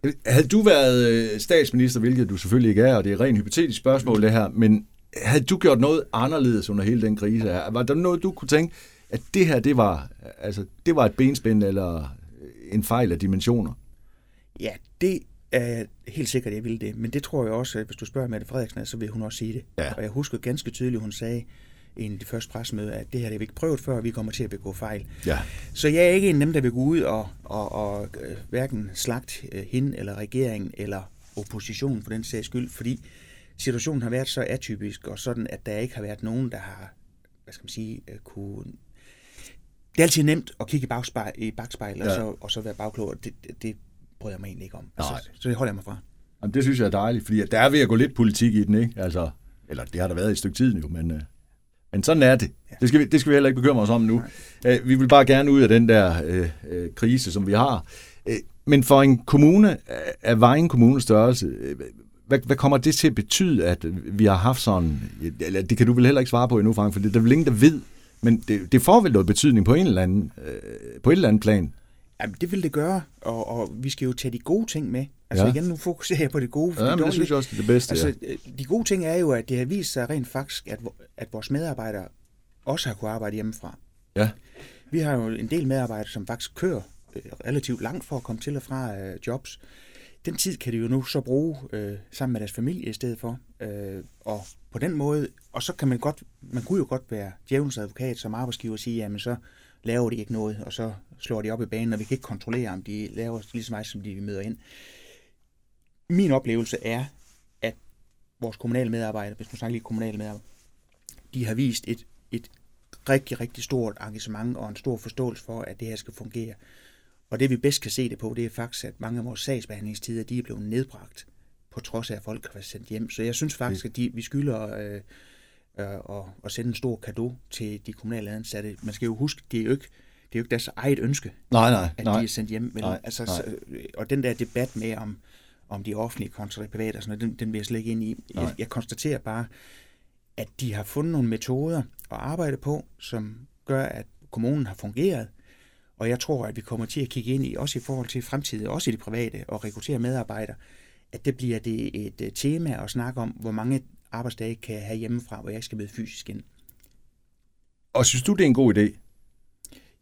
øh, Havde du været øh, statsminister, hvilket du selvfølgelig ikke er, og det er et rent hypotetisk spørgsmål det her, men havde du gjort noget anderledes under hele den krise her? Var der noget, du kunne tænke, at det her, det var, altså, det var et benspænd eller en fejl af dimensioner? ja, det er helt sikkert, jeg ville det. Men det tror jeg også, at hvis du spørger Mette Frederiksen, så vil hun også sige det. Ja. Og jeg husker ganske tydeligt, hun sagde i en af de første pressemøder, at det her det har vi ikke prøvet før, og vi kommer til at begå fejl. Ja. Så jeg er ikke en af dem, der vil gå ud og, og, og øh, hverken slagt øh, hende eller regeringen eller oppositionen for den sags skyld, fordi situationen har været så atypisk og sådan, at der ikke har været nogen, der har, hvad skal man sige, øh, kunne... Det er altid nemt at kigge i bagspejl, i bagspejl ja. Ja. og, så, og så være bagklog, og det, det, det bryder jeg mig egentlig ikke om. Nej. Altså, så det holder jeg mig fra. Jamen, det synes jeg er dejligt, fordi der er ved at gå lidt politik i den, ikke? Altså, eller det har der været i et stykke tid nu, men, øh, men sådan er det. Det skal, vi, det skal vi heller ikke bekymre os om nu. Øh, vi vil bare gerne ud af den der øh, øh, krise, som vi har. Øh, men for en kommune af- af Vejen Kommunes størrelse, øh, hvad, hvad kommer det til at betyde, at vi har haft sådan... Eller det kan du vel heller ikke svare på endnu, Frank, for det er vel ingen, der ved. Men det, det får vel noget betydning på en eller anden, øh, på et eller andet plan. Jamen, det vil det gøre, og, og vi skal jo tage de gode ting med. Altså Ja. igen, nu fokuserer jeg på det gode. Ja, men det dårlige- synes jeg også, det er det bedste. Altså, ja. øh, de gode ting er jo, at det har vist sig rent faktisk, at, at vores medarbejdere også har kunnet arbejde hjemmefra. Ja. Vi har jo en del medarbejdere, som faktisk kører øh, relativt langt for at komme til og fra øh, jobs. Den tid kan de jo nu så bruge øh, sammen med deres familie i stedet for. Øh, og på den måde, og så kan man godt, man kunne jo godt være djævelens advokat som arbejdsgiver og sige, jamen så laver de ikke noget, og så slår de op i banen, og vi kan ikke kontrollere, om de laver lige så meget, som de møder ind. Min oplevelse er, at vores kommunale medarbejdere, hvis man snakker lige kommunale medarbejdere, de har vist et, et rigtig, rigtig stort engagement og en stor forståelse for, at det her skal fungere. Og det vi bedst kan se det på, det er faktisk, at mange af vores sagsbehandlingstider, de er blevet nedbragt, på trods af, at folk har været sendt hjem. Så jeg synes faktisk, at de, vi skylder øh, øh, at, at sende en stor gave til de kommunale ansatte. Man skal jo huske, det er jo ikke, det er jo ikke deres eget ønske, Nej, nej, at nej. de er sendt hjem. Men, Nej, altså, nej. Så, og den der debat med, om, om de offentlige kontra de private, og sådan noget, den, den vil jeg slet ikke ind i. Nej. Jeg, jeg konstaterer bare, at de har fundet nogle metoder at arbejde på, som gør, at kommunen har fungeret. Og jeg tror, at vi kommer til at kigge ind i, også i forhold til fremtiden, også i det private, og rekruttere medarbejdere, at det bliver det et øh, tema at snakke om, hvor mange arbejdsdage kan jeg have hjemmefra, hvor jeg ikke skal møde fysisk ind. Og synes du, det er en god idé?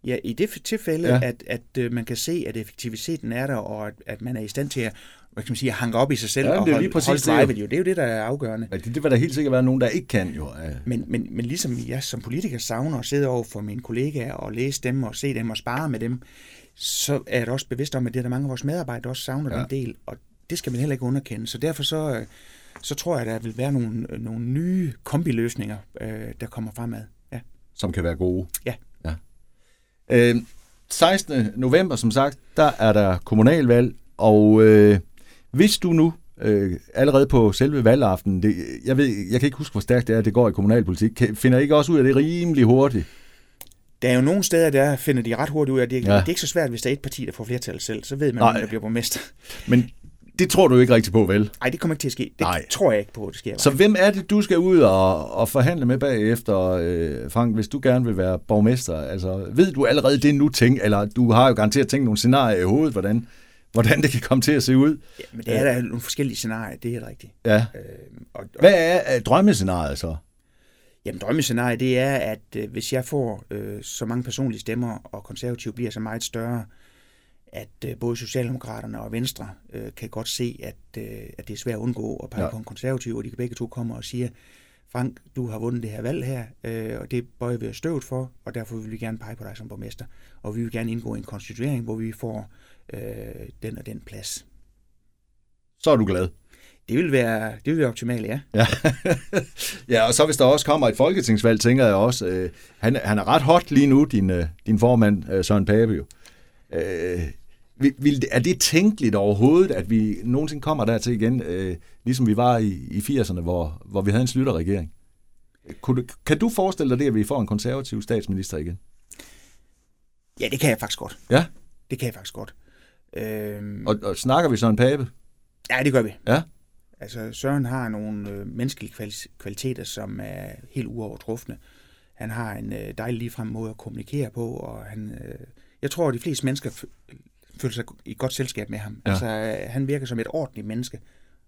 Ja, i det tilfælde, Ja. ja. at, at øh, man kan se, at effektiviteten er der, og at, at man er i stand til at, hvad kan man sige, at hanke op i sig selv Ja, og det er holde, lige præcis holde drivet. Jo. Det er jo det, der er afgørende. Ja, det, det vil der helt sikkert være nogen, der ikke kan jo. Ja. Men, men, men ligesom jeg som politiker savner at sidde over for mine kollegaer og læse dem og se dem og spare med dem, så er jeg da også bevidst om, at det er der mange af vores medarbejdere, der også savner Ja. ja. den del, og det skal man heller ikke underkende. Så derfor så, øh, så tror jeg, at der vil være nogle, øh, nogle nye kombiløsninger, øh, der kommer fremad. Ja. som kan være gode. Ja. ja. Øh, 16. november, som sagt, der er der kommunalvalg, og øh, hvis du nu øh, allerede på selve valgaften, det, jeg, ved, jeg kan ikke huske, hvor stærkt det er, det går i kommunalpolitik, kan, finder I ikke også ud af det rimelig hurtigt? Der er jo nogle steder, der finder de ret hurtigt ud af, det, Ja. ja. det er ikke så svært, hvis der er et parti, der får flertal selv. Så ved man, Nej. hvem der bliver borgmester. Men det tror du ikke rigtig på, vel? Nej, det kommer ikke til at ske. Det Nej. tror jeg ikke på, at det sker. Så hvem er det, du skal ud og, og forhandle med bagefter, øh, Frank, hvis du gerne vil være borgmester? Altså, ved du allerede det nu tænk, eller du har jo garanteret tænkt nogle scenarier i hovedet, hvordan, hvordan det kan komme til at se ud? Ja, men det er der nogle forskellige scenarier, det er rigtigt. Ja. Øh, og, og, Hvad er øh, drømmescenariet så? Jamen drømmescenariet, det er, at øh, hvis jeg får øh, så mange personlige stemmer, og konservativ bliver så meget større, at øh, både Socialdemokraterne og Venstre øh, kan godt se, at, øh, at det er svært at undgå at pege Ja. på en konservativ, og de begge to komme og sige, Frank, du har vundet det her valg her, øh, og det bøjer vi os støvet for, og derfor vil vi gerne pege på dig som borgmester. Og vi vil gerne indgå i en konstituering, hvor vi får øh, den og den plads. Så er du glad. Det vil være, det vil være optimalt, ja. Ja. ja, og så hvis der også kommer et folketingsvalg, tænker jeg også, øh, han, han er ret hot lige nu, din, øh, din formand, øh, Søren Pape jo. Øh, vil, er det tænkeligt overhovedet, at vi nogensinde kommer dertil igen, øh, ligesom vi var i, i 80'erne, hvor, hvor vi havde en slutterregering? Kunne, kan du forestille dig det, at vi får en konservativ statsminister igen? Ja, det kan jeg faktisk godt. Ja, Det kan jeg faktisk godt. Øhm, og, og snakker vi Søren Pape? ja, det gør vi. Ja. Altså, Søren har nogle øh, menneskelige kvali- kvaliteter, som er helt uovertrufne. Han har en øh, dejlig ligefrem måde at kommunikere på, og han, øh, jeg tror, at de fleste mennesker føler sig i godt selskab med ham. Ja. Altså, øh, han virker som et ordentligt menneske.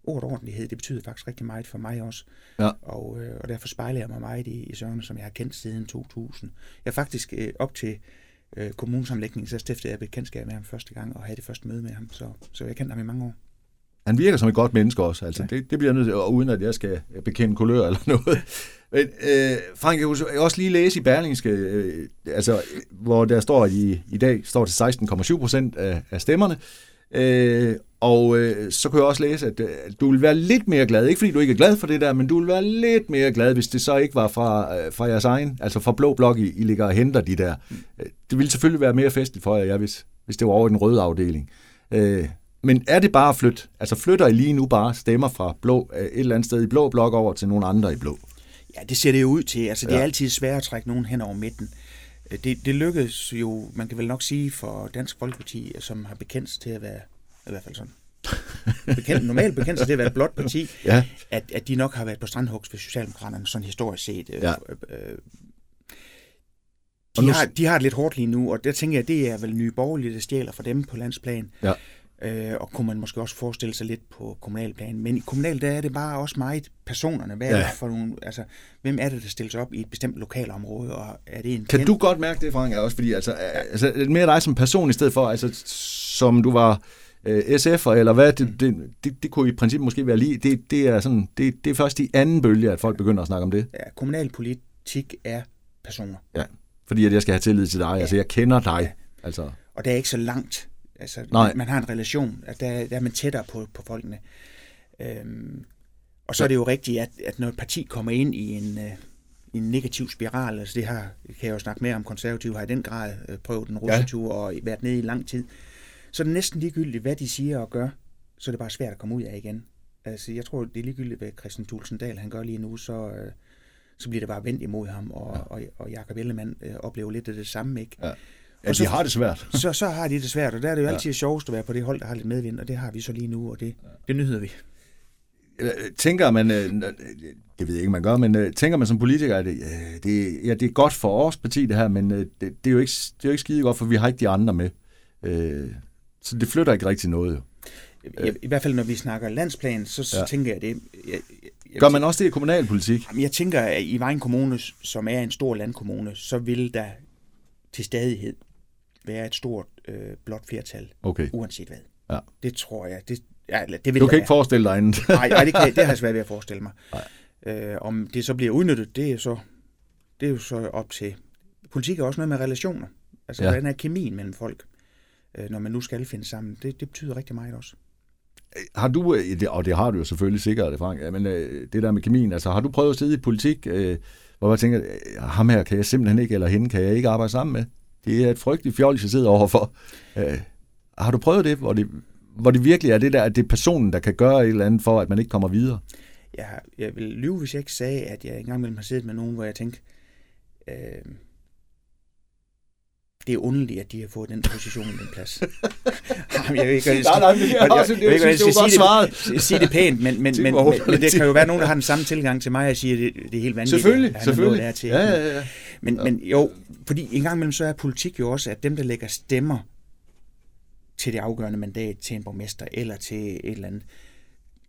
Ordet ordentlighed, det betyder faktisk rigtig meget for mig også. Ja. Og, øh, og derfor spejler jeg mig meget i, i Søren, som jeg har kendt siden 2000. Jeg er faktisk øh, op til øh, kommunesamlægningen, så stiftede jeg bekendtskab med ham første gang, og havde det første møde med ham. Så, så jeg kendte ham i mange år. Han virker som et godt menneske også, altså. Ja. Det, det bliver nødt til, og uden at jeg skal bekende kulør eller noget. Men øh, Frank, jeg kunne også lige læse i Berlingske, øh, altså, hvor der står, at i, i dag står til 16,7 procent af, af stemmerne. Øh, og øh, så kunne jeg også læse, at, øh, du vil være lidt mere glad, ikke fordi du ikke er glad for det der, men du vil være lidt mere glad, hvis det så ikke var fra, øh, fra jeres egen, altså fra Blå Blok, I, I ligger og henter de der. Øh, Det ville selvfølgelig være mere festligt for jer, ja, hvis, hvis det var over i den røde afdeling. Øh, men er det bare at flytte? Altså flytter I lige nu bare stemmer fra blå, øh, et eller andet sted i blå blok over til nogle andre i blå? Ja, det ser det jo ud til. Altså, det er Ja. altid svært at trække nogen hen over midten. Øh, Det, det lykkedes jo, man kan vel nok sige, for Dansk Folkeparti, som har bekendt til at være, i hvert fald sådan, bekendt, normalt bekendt til at være et blåt parti, Ja. at, at de nok har været på strandhugs ved Socialdemokraterne, sådan historisk set. Øh, Ja. øh, de, nu- har, de har det lidt hårdt lige nu, og der tænker jeg, det er vel nye borgerlige, der stjæler for dem på landsplan. Ja. Øh, og kunne man måske også forestille sig lidt på kommunalplan. Men i kommunal, der er det bare også meget personerne. Hvad er Ja. det for nogle, altså, hvem er det, der stilles op i et bestemt lokalområde, og er det en Kan kendt- du godt mærke det, Frank, også? Fordi altså, altså, mere dig som person i stedet for, altså, som du var øh, SF'er, eller hvad, det, det, det, det kunne i princippet måske være lige, det, det, er sådan, det, det er først i anden bølge, at folk begynder at snakke om det. Ja, kommunalpolitik er personer. Ja. Fordi at jeg skal have tillid til dig, altså jeg kender dig. Altså, Og det er ikke så langt. Altså, Nej. man har en relation, at der, der er man tættere på, på folkene. Øhm, og så er det jo rigtigt, at, at når et parti kommer ind i en, øh, i en negativ spiral, altså det det kan jeg jo snakke mere om, konservative har i den grad øh, prøvet den russetur og været nede i lang tid, så er det næsten ligegyldigt, hvad de siger og gør, så er det bare svært at komme ud af igen. Altså, jeg tror, det er ligegyldigt, hvad Christian Thulsen Dahl han gør lige nu, så, øh, så bliver det bare vendt imod ham, og, ja. og, og Jakob Ellemann øh, oplever lidt af det samme, ikke? Ja. Ja, så- de har det svært. så, så har de det svært, og der er det jo altid sjovest at være på det hold, der har lidt medvind, og det har vi så lige nu, og det, det nyder vi. Tænker man, øh, det ved jeg ikke, man gør, men øh, tænker man som politiker, at det, øh, det, ja, det er godt for vores parti det her, men det, det, er jo ikke, det er jo ikke skide godt, for vi har ikke de andre med. Så det flytter ikke rigtig noget. Jo. I, I hvert fald, når vi snakker landsplan, så, så Ja. ja. tænker jeg det. Jeg, jeg, Gør man også det i kommunalpolitik? Jamen, jeg tænker, at i Vejen Kommune, som er en stor landkommune, så vil der til stadighed være et stort øh, blåt flertal, Okay. uanset hvad. Ja. Det tror jeg. Det, ja, det vil Du kan ikke være. forestille dig andet. Nej, nej det, kan, det har jeg svært ved at forestille mig. Øh, om det så bliver udnyttet, det er, så, det er jo så op til... Politik er også noget med relationer. Altså, Ja. hvordan er kemien mellem folk, øh, når man nu skal finde sammen? Det, det betyder rigtig meget også. Har du, øh, og det har du jo selvfølgelig sikkert, Frank, men øh, det der med kemien, altså har du prøvet at sidde i politik, øh, hvor jeg tænker, ham her kan jeg simpelthen ikke, eller hende kan jeg ikke arbejde sammen med? Det er et frygteligt fjol, jeg sidder overfor. Øh, har du prøvet det, hvor det, hvor det virkelig er det der, at det er personen, der kan gøre et eller andet for, at man ikke kommer videre? Jeg, jeg vil lyve, hvis jeg ikke sagde, at jeg engang imellem har siddet med nogen, hvor jeg tænkte, øh, det er underligt, at de har fået den position den plads. Jamen, jeg ved ikke, nej, nej, det er også, jeg, jeg, godt svaret. Sige det pænt, men, men, men, men, men, det kan jo være nogen, der har den samme tilgang til mig, og siger, at det, det er helt vanvittigt. Selvfølgelig, selvfølgelig. Der til. Ja, ja, ja. Men, men jo, fordi en gang imellem så er politik jo også, at dem, der lægger stemmer til det afgørende mandat til en borgmester eller til et eller andet,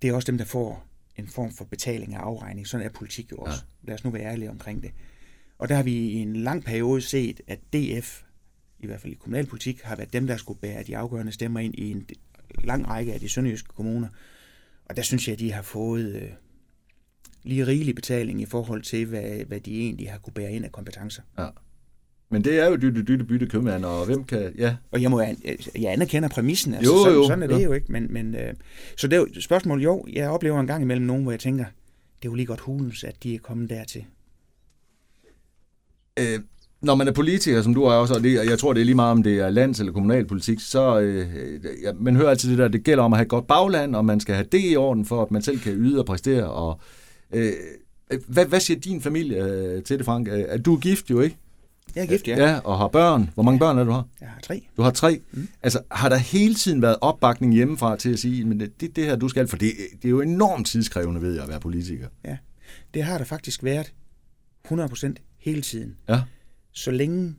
det er også dem, der får en form for betaling og afregning. Sådan er politik jo også. Ja. Lad os nu være ærlige omkring det. Og der har vi i en lang periode set, at DF, i hvert fald i kommunalpolitik, har været dem, der skulle bære de afgørende stemmer ind i en lang række af de sønderjyske kommuner. Og der synes jeg, at de har fået øh, lige rigelig betaling i forhold til, hvad, hvad de egentlig har kunne bære ind af kompetencer. Ja. Men det er jo dytte, dytte, bytte købmand, og hvem kan... Ja. Og jeg, må, jeg anerkender præmissen, altså, jo, sådan, jo, sådan er det jo, ikke. Men, men, øh, så det er jo spørgsmål, jo, jeg oplever en gang imellem nogen, hvor jeg tænker, det er jo lige godt hulens, at de er kommet dertil. Øh, når man er politiker, som du er også, og det, jeg tror, det er lige meget, om det er lands- eller kommunalpolitik, så øh, ja, man hører altid det der, det gælder om at have et godt bagland, og man skal have det i orden, for at man selv kan yde og præstere. Og, øh, hvad, hvad siger din familie øh, til det, Frank? Er du er gift jo, ikke? Jeg er gift, ja. Ja, og har børn. Hvor mange børn er du har? Jeg har tre. Du har tre. Mm. Altså, har der hele tiden været opbakning hjemmefra til at sige, men det det her, du skal, for det, det er jo enormt tidskrævende ved at være politiker. Ja, det har der faktisk været 100% hele tiden. Ja. Så længe,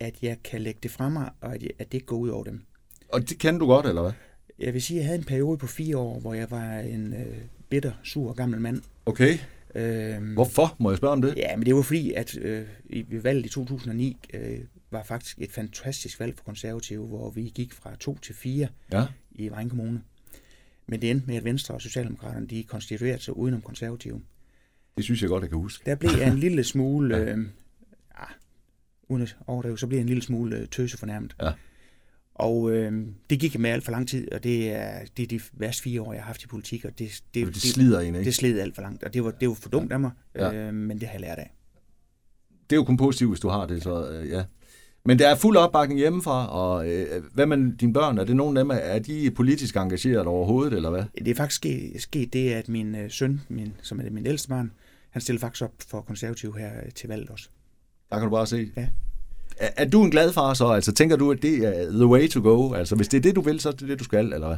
at jeg kan lægge det fra mig, og at, jeg, at det ikke går ud over dem. Og det kan du godt, eller hvad? Jeg vil sige, at jeg havde en periode på fire år, hvor jeg var en øh, bitter, sur gammel mand. Okay. Øhm, Hvorfor? Må jeg spørge om det? Ja, men det var fordi, at øh, ved valget i 2009 øh, var faktisk et fantastisk valg for konservative, hvor vi gik fra 2 til 4 ja. i Vejen Kommune. Men det endte med, at Venstre og Socialdemokraterne de konstituerede sig udenom konservative. Det synes jeg godt, jeg kan huske. Der blev jeg en lille smule, ja. øh, uden at overdrive, så blev jeg en lille smule øh, tøse fornærmet. Ja. Og øh, det gik med alt for lang tid, og det er, det er de værste fire år, jeg har haft i politik, og det, det, det, det slider en, ikke? Det slider alt for langt, og det var, det var for dumt af mig, ja. øh, men det har jeg lært af. Det er jo kun positivt, hvis du har det, så øh, ja. Men der er fuld opbakning hjemmefra, og øh, hvad med dine børn? Er det nogen af dem, er de politisk engageret overhovedet, eller hvad? Det er faktisk sket, sket det, at min øh, søn, min, som er min ældste barn, han stiller faktisk op for konservativ her til valget også. Der kan du bare se. Ja. Er, er du en glad far så? Altså tænker du, at det er the way to go? Altså hvis det er det, du vil, så er det det, du skal, eller hvad?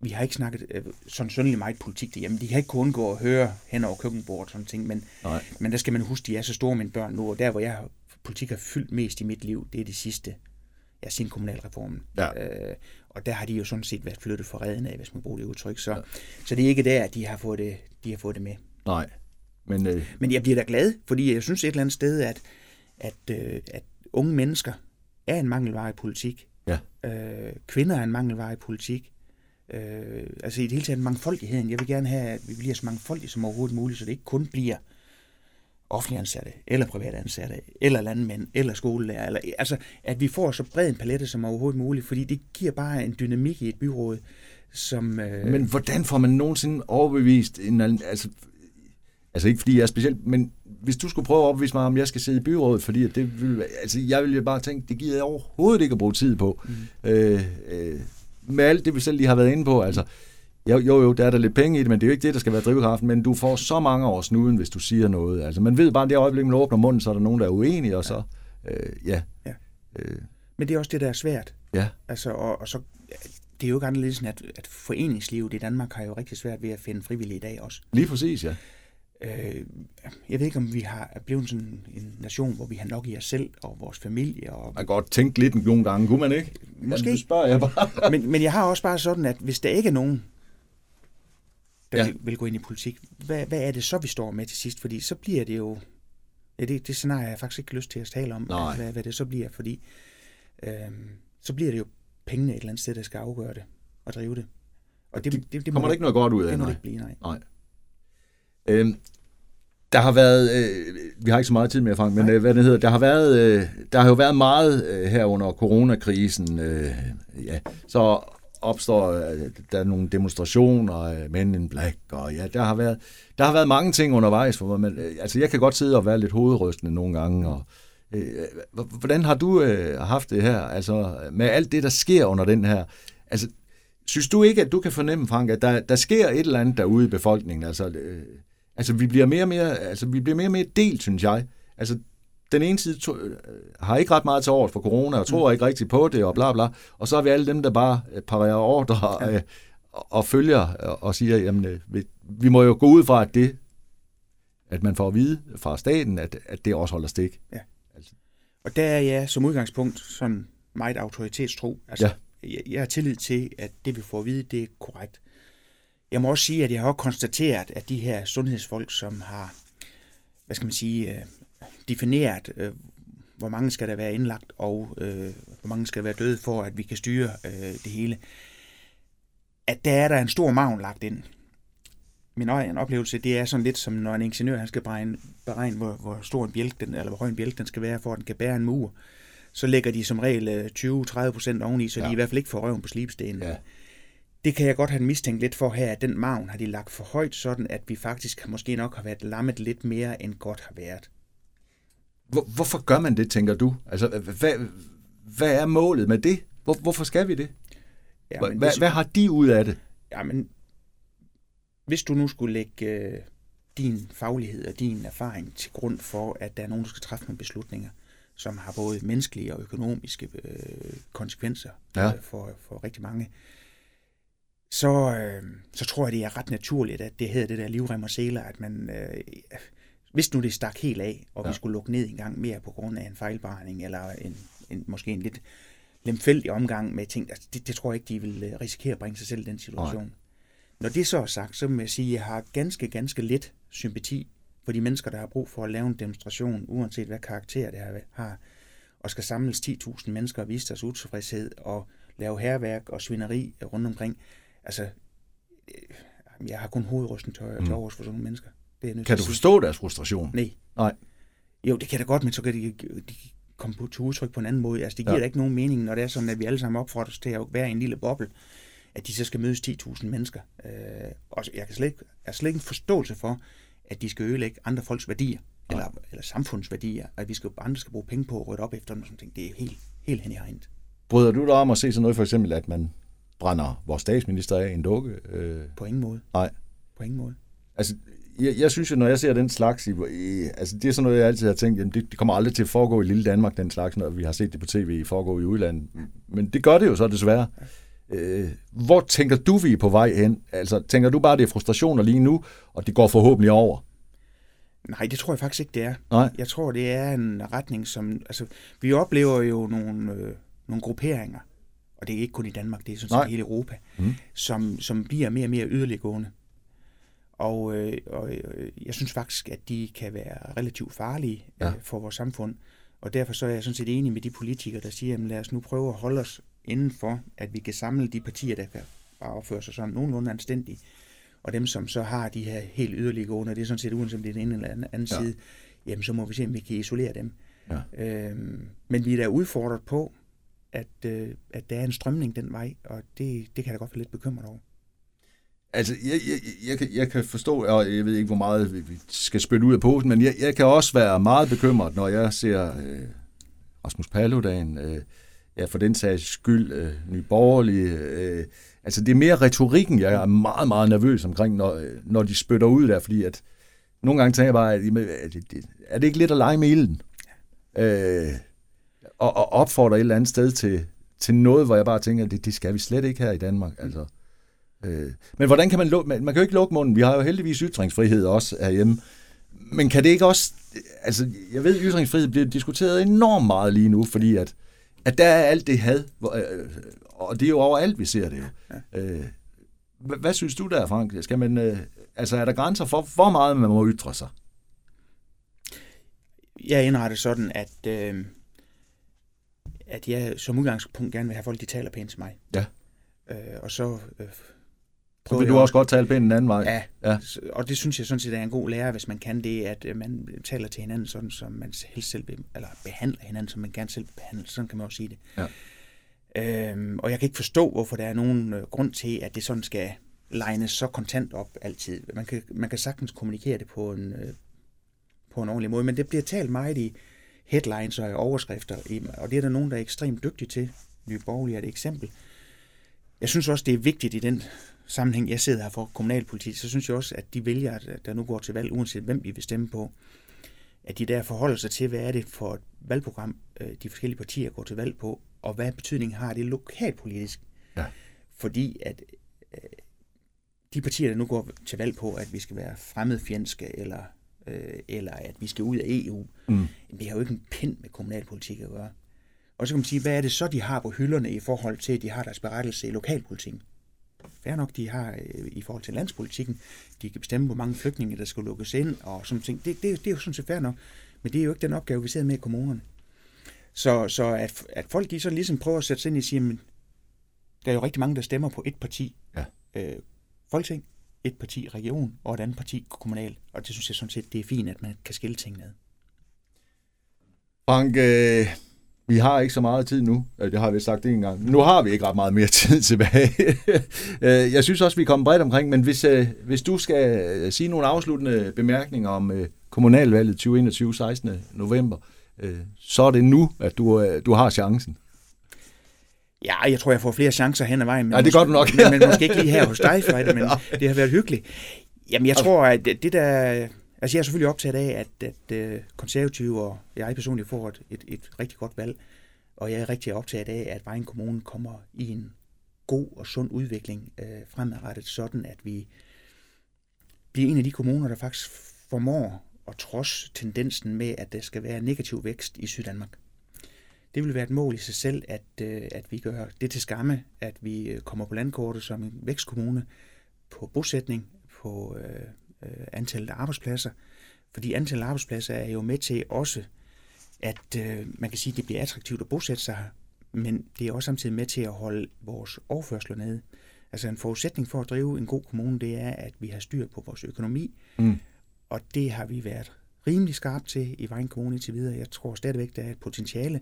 Vi har ikke snakket øh, sådan søndelig meget politik derhjemme. De kan ikke kun gå og høre hen over køkkenbordet og sådan ting, men, Nej. men der skal man huske, de er så store, mine børn nu, og der, hvor jeg politik har fyldt mest i mit liv, det er det sidste, ja, siden kommunalreformen. Ja. Øh, og der har de jo sådan set været flyttet for redden af, hvis man bruger det udtryk. Så, ja. så det er ikke der, at de har fået det, de har fået det med. Nej. Men, øh... Men jeg bliver da glad, fordi jeg synes et eller andet sted, at, at, øh, at unge mennesker er en mangelvare i politik. Ja. Øh, kvinder er en mangelvare i politik. Øh, altså i det hele taget mangfoldigheden. Jeg vil gerne have, at vi bliver så mangfoldige som overhovedet muligt, så det ikke kun bliver offentlige ansatte, eller private ansatte, eller landmænd, eller skolelærer. Eller, altså, at vi får så bred en palette som overhovedet muligt, fordi det giver bare en dynamik i et byråd, som... Øh... Men hvordan får man nogensinde overbevist en... Altså, altså ikke fordi jeg er specielt, men hvis du skulle prøve at overbevise mig, om jeg skal sidde i byrådet, fordi at det vil, altså jeg ville bare tænke, det giver jeg overhovedet ikke at bruge tid på. Mm. Øh, øh, med alt det, vi selv lige har været inde på, altså, jo, jo, jo, der er der lidt penge i det, men det er jo ikke det, der skal være drivkraften, men du får så mange år snuden, hvis du siger noget. Altså, man ved bare, at det øjeblik, man åbner munden, så er der nogen, der er uenige, og så, øh, ja. ja. Øh. Men det er også det, der er svært. Ja. Altså, og, og så, det er jo ikke anderledes, at, at foreningslivet i Danmark har jo rigtig svært ved at finde frivillige i dag også. Lige præcis, ja. Øh, jeg ved ikke, om vi har blevet sådan en nation, hvor vi har nok i os selv og vores familie. Og... Man kan godt tænke lidt nogle gange, kunne man ikke? Måske. Jamen, spørger jeg bare. men, men jeg har også bare sådan, at hvis der ikke er nogen, der ja. vil, vil gå ind i politik, hvad, hvad er det så, vi står med til sidst? Fordi så bliver det jo... Ja, det, det scenarie har jeg faktisk ikke lyst til at tale om, Nej. Hvad, hvad det så bliver, fordi øh, så bliver det jo pengene et eller andet sted, der skal afgøre det og drive det. Og det, det, det, det kommer der ikke noget godt ud af, det må det ikke blive, nej. nej. Øhm, der har været, øh, vi har ikke så meget tid mere, Frank, men øh, hvad det hedder, der har været, øh, der har jo været meget øh, her under coronakrisen, øh, ja, så opstår øh, der nogle demonstrationer, øh, Men in Black, og ja, der har været, der har været mange ting undervejs, for man, øh, altså jeg kan godt sidde og være lidt hovedrystende nogle gange, og øh, hvordan har du øh, haft det her, altså med alt det, der sker under den her, altså synes du ikke, at du kan fornemme, Frank, at der, der sker et eller andet derude i befolkningen, altså øh, Altså, vi bliver mere og mere, altså, vi bliver mere og mere delt, synes jeg. Altså, den ene side to, øh, har ikke ret meget til året for corona, og tror mm. ikke rigtig på det, og bla bla. Og så har vi alle dem, der bare øh, parerer ordre ja. øh, og følger og siger, jamen, øh, vi, vi må jo gå ud fra, at det, at man får at vide fra staten, at, at det også holder stik. Ja. Altså. Og der er jeg som udgangspunkt sådan meget autoritetstro. Altså, ja. jeg, jeg har tillid til, at det vi får at vide, det er korrekt. Jeg må også sige, at jeg har også konstateret, at de her sundhedsfolk, som har, hvad skal man sige, øh, defineret, øh, hvor mange skal der være indlagt, og øh, hvor mange skal være døde for, at vi kan styre øh, det hele, at der er der en stor maven lagt ind. Min egen oplevelse, det er sådan lidt som når en ingeniør han skal beregne, beregne hvor, hvor stor en bjælk, den, eller hvor høj en bjælk den skal være, for at den kan bære en mur. Så lægger de som regel 20-30 procent oveni, så ja. de i hvert fald ikke får røven på slibstenen. Ja. Det kan jeg godt have mistænkt lidt for her, at den maven har de lagt for højt, sådan at vi faktisk måske nok har været lammet lidt mere, end godt har været. Hvor, hvorfor gør man det, tænker du? Altså, hvad, hvad er målet med det? Hvor, hvorfor skal vi det? Ja, men hvad, hvis, hvad har de ud af det? Ja, men hvis du nu skulle lægge øh, din faglighed og din erfaring til grund for, at der er nogen, der skal træffe nogle beslutninger, som har både menneskelige og økonomiske øh, konsekvenser ja. øh, for, for rigtig mange, så, øh, så tror jeg, det er ret naturligt, at det hedder det der livrem og seler, at man, øh, hvis nu det stak helt af, og ja. vi skulle lukke ned en gang mere på grund af en fejlberegning, eller en, en, måske en lidt lemfældig omgang med ting, altså det, det tror jeg ikke, de vil øh, risikere at bringe sig selv i den situation. Nej. Når det så er sagt, så må jeg sige, at jeg har ganske, ganske lidt sympati for de mennesker, der har brug for at lave en demonstration, uanset hvad karakter det har, og skal samles 10.000 mennesker og vise deres utilfredshed og lave herværk og svineri rundt omkring. Altså, øh, jeg har kun hovedrysten til, mm. til overs for sådan nogle mennesker. Det er nødt kan du forstå deres frustration? Nej. Nej. Jo, det kan da godt, men så kan de, de komme på, til udtryk på en anden måde. Altså, det giver ja. da ikke nogen mening, når det er sådan, at vi alle sammen opfordres til at være i en lille boble, at de så skal mødes 10.000 mennesker. Øh, og jeg kan slet ikke, jeg har slet ikke en forståelse for, at de skal ødelægge andre folks værdier, ja. eller, eller samfundsværdier, at vi skal, andre skal bruge penge på at rydde op efter dem sådan ting. Det er helt, helt hen i hegnet. Bryder du dig om at se sådan noget, for eksempel, at man brænder vores statsminister af en dukke? Øh... På ingen måde. Nej. På ingen måde. Altså, jeg, jeg synes jo, når jeg ser den slags, i, i, altså det er sådan noget, jeg altid har tænkt, jamen det, det kommer aldrig til at foregå i lille Danmark, den slags, når vi har set det på tv foregå i udlandet. Men det gør det jo så desværre. Øh, hvor tænker du, vi er på vej hen? Altså, tænker du bare, det er frustrationer lige nu, og det går forhåbentlig over? Nej, det tror jeg faktisk ikke, det er. Nej. Jeg tror, det er en retning, som... Altså, vi oplever jo nogle, øh, nogle grupperinger, og det er ikke kun i Danmark, det er sådan set hele Europa, mm. som, som bliver mere og mere yderliggående. Og, øh, og øh, jeg synes faktisk, at de kan være relativt farlige ja. øh, for vores samfund. Og derfor så er jeg sådan set enig med de politikere, der siger, at lad os nu prøve at holde os inden for, at vi kan samle de partier, der kan opføre sig sådan nogenlunde anstændigt. Og dem, som så har de her helt yderlige gående, det er sådan set uanset om det er den ene eller anden, anden ja. side, jamen så må vi se, om vi kan isolere dem. Ja. Øhm, men vi er da udfordret på, at, øh, at der er en strømning den vej, og det, det kan jeg da godt være lidt bekymret over. Altså, jeg, jeg, jeg, kan, jeg kan forstå, og jeg ved ikke, hvor meget vi skal spille ud af posen, men jeg, jeg kan også være meget bekymret, når jeg ser øh, Rasmus Paludan, øh, ja, for den sags skyld, øh, nyborgerlige. Øh, altså, det er mere retorikken, jeg er meget, meget nervøs omkring, når, når de spytter ud der, fordi at nogle gange tænker jeg bare, at, at, er det ikke lidt at lege med ilden? Øh, og, og opfordre et eller andet sted til, til noget, hvor jeg bare tænker, det, det skal vi slet ikke her i Danmark. Altså, Øh, men hvordan kan man lukke, man, man kan jo ikke lukke munden, vi har jo heldigvis ytringsfrihed også herhjemme, men kan det ikke også, altså jeg ved, at ytringsfrihed bliver diskuteret enormt meget lige nu, fordi at, at der er alt det had, øh, og det er jo overalt, vi ser det jo. Øh, hvad, hvad synes du der, Frank? Skal man, øh, altså er der grænser for, hvor meget man må ytre sig? Jeg indretter sådan, at, øh, at jeg som udgangspunkt gerne vil have folk, de taler pænt til mig. Ja. Øh, og så øh, så vil du også godt tale pænt en anden vej. Ja, ja, og det synes jeg sådan set er en god lære, hvis man kan det, at øh, man taler til hinanden sådan, som man helst selv vil, eller behandler hinanden, som man gerne selv vil behandle. Sådan kan man også sige det. Ja. Øhm, og jeg kan ikke forstå, hvorfor der er nogen øh, grund til, at det sådan skal legnes så kontant op altid. Man kan, man kan sagtens kommunikere det på en, øh, på en ordentlig måde, men det bliver talt meget i headlines og overskrifter, og det er der nogen, der er ekstremt dygtige til. Nye Borgerlige er et eksempel. Jeg synes også, det er vigtigt i den sammenhæng, jeg sidder her for kommunalpolitik, så synes jeg også, at de vælger, der nu går til valg, uanset hvem vi vil stemme på, at de der forholder sig til, hvad er det for et valgprogram, øh, de forskellige partier går til valg på, og hvad betydning har det lokalpolitisk. Ja. Fordi at øh, de partier, der nu går til valg på, at vi skal være fremmedfjendske, eller, øh, eller at vi skal ud af EU, Mm. det har jo ikke en pind med kommunalpolitik at gøre. Og så kan man sige, hvad er det så, de har på hylderne i forhold til, at de har deres berettelse i lokalpolitikken? Fair nok, de har øh, i forhold til landspolitikken. De kan bestemme, hvor mange flygtninge, der skal lukkes ind og sådan ting. Det, det, det er jo sådan set fair nok. Men det er jo ikke den opgave, vi sidder med i kommunerne. Så, så at, at folk de så ligesom prøver at sætte sig ind i og sige, men der er jo rigtig mange, der stemmer på et parti. Ja. Øh, Folketing, et parti region og et andet parti kommunal. Og det synes jeg sådan set, det er fint, at man kan skille tingene ad. Frank, øh, vi har ikke så meget tid nu. Det har vi sagt en gang. Nu har vi ikke ret meget mere tid tilbage. Øh, jeg synes også, vi er kommet bredt omkring, men hvis, øh, hvis du skal øh, sige nogle afsluttende bemærkninger om øh, kommunalvalget 2021 16. november, øh, så er det nu, at du, øh, du har chancen. Ja, jeg tror, jeg får flere chancer hen ad vejen. Men Ja, det gør du nok. men, men måske ikke lige her hos dig, Frede, men det har været hyggeligt. Jamen, jeg tror, at det der... Altså, jeg er selvfølgelig optaget af, at, at uh, konservative og jeg personligt får et, et, et rigtig godt valg. Og jeg er rigtig optaget af, at Vejen Kommune kommer i en god og sund udvikling uh, fremadrettet, sådan at vi bliver en af de kommuner, der faktisk formår at trods tendensen med, at der skal være negativ vækst i Syddanmark. Det vil være et mål i sig selv, at, øh, at vi gør det til skamme, at vi øh, kommer på landkortet som en vækstkommune på bosætning, på øh, øh, antallet af arbejdspladser. Fordi antallet af arbejdspladser er jo med til også, at øh, man kan sige, at det bliver attraktivt at bosætte sig her, men det er også samtidig med til at holde vores overførsler nede. Altså en forudsætning for at drive en god kommune, det er, at vi har styr på vores økonomi, Mm. og det har vi været rimelig skarpt til i Vejen Kommune til videre. Jeg tror stadigvæk, der er et potentiale,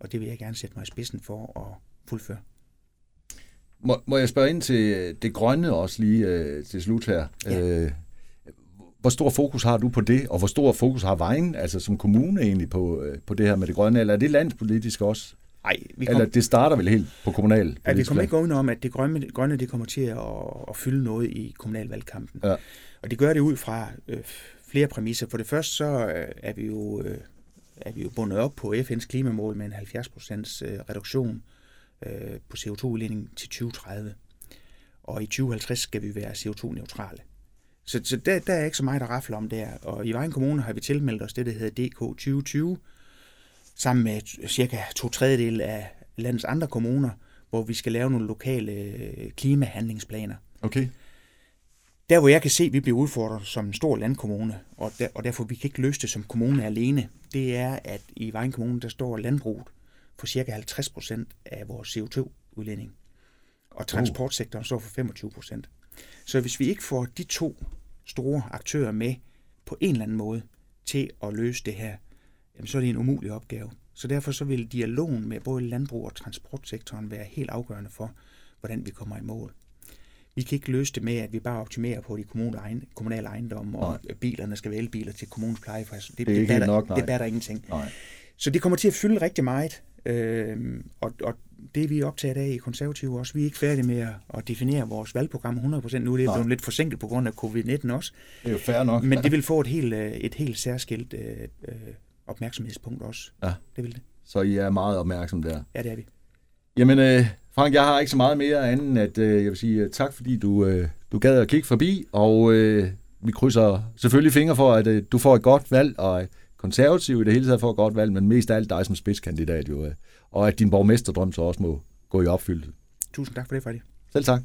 og det vil jeg gerne sætte mig i spidsen for at fuldføre. Må, må jeg spørge ind til det grønne også lige øh, til slut her? Ja. Øh, hvor stor fokus har du på det, og hvor stor fokus har Vejen, altså som kommune egentlig, på, øh, på det her med det grønne? Eller er det landspolitisk også? Nej, vi, Eller kom, det starter vel helt på kommunal? ja, vi kommer ikke udenom, at det grønne, grønne det kommer til at, at fylde noget i kommunalvalgkampen. Ja. Og det gør det ud fra øh, flere præmisser. For det første så øh, er vi jo øh, er vi jo bundet op på FN's klimamål med en 70% øh, reduktion øh, på CO2-udledning til 2030. Og i 2050 skal vi være CO2-neutrale. Så, så der, der er ikke så meget at rafle om der. Og i Vejen Kommune har vi tilmeldt os det, der hedder DK 2020, sammen med cirka to tredjedel af landets andre kommuner, hvor vi skal lave nogle lokale øh, klimahandlingsplaner. Okay. Der, hvor jeg kan se, at vi bliver udfordret som en stor landkommune, og, der, og derfor vi kan ikke løse det som kommune alene, det er, at i Vejen Kommune, der står landbruget for cirka 50 procent af vores CO2-udledning. Og transportsektoren står for 25 procent. Så hvis vi ikke får de to store aktører med på en eller anden måde til at løse det her, jamen så er det en umulig opgave. Så derfor så vil dialogen med både landbrug og transportsektoren være helt afgørende for, hvordan vi kommer i mål. Vi kan ikke løse det med, at vi bare optimerer på de kommunale, ejendomme, og Nej. bilerne skal være elbiler til kommunens plejeførsel. Det, Det er ikke helt batter, nok, nej. det batter ingenting. Nej. Så det kommer til at fylde rigtig meget, øh, og, og det er vi optaget af i konservative også. Vi er ikke færdige med at, definere vores valgprogram 100%. Nu er det blevet lidt forsinket på grund af covid-19 også, Det er jo fair nok. men det vil få et helt, øh, et helt særskilt øh, øh, opmærksomhedspunkt også. Ja. Det vil det. Så I er meget opmærksom der. Ja, det er vi. Jamen, øh, Frank, jeg har ikke så meget mere andet end, at øh, jeg vil sige øh, tak, fordi du, øh, du gad at kigge forbi, og øh, vi krydser selvfølgelig fingre for, at øh, du får et godt valg, og øh, konservativ i det hele taget får et godt valg, men mest af alt dig som spidskandidat jo, øh, og at din borgmesterdrøm så også må gå i opfyldelse. Tusind tak for det, Freddy. Selv tak.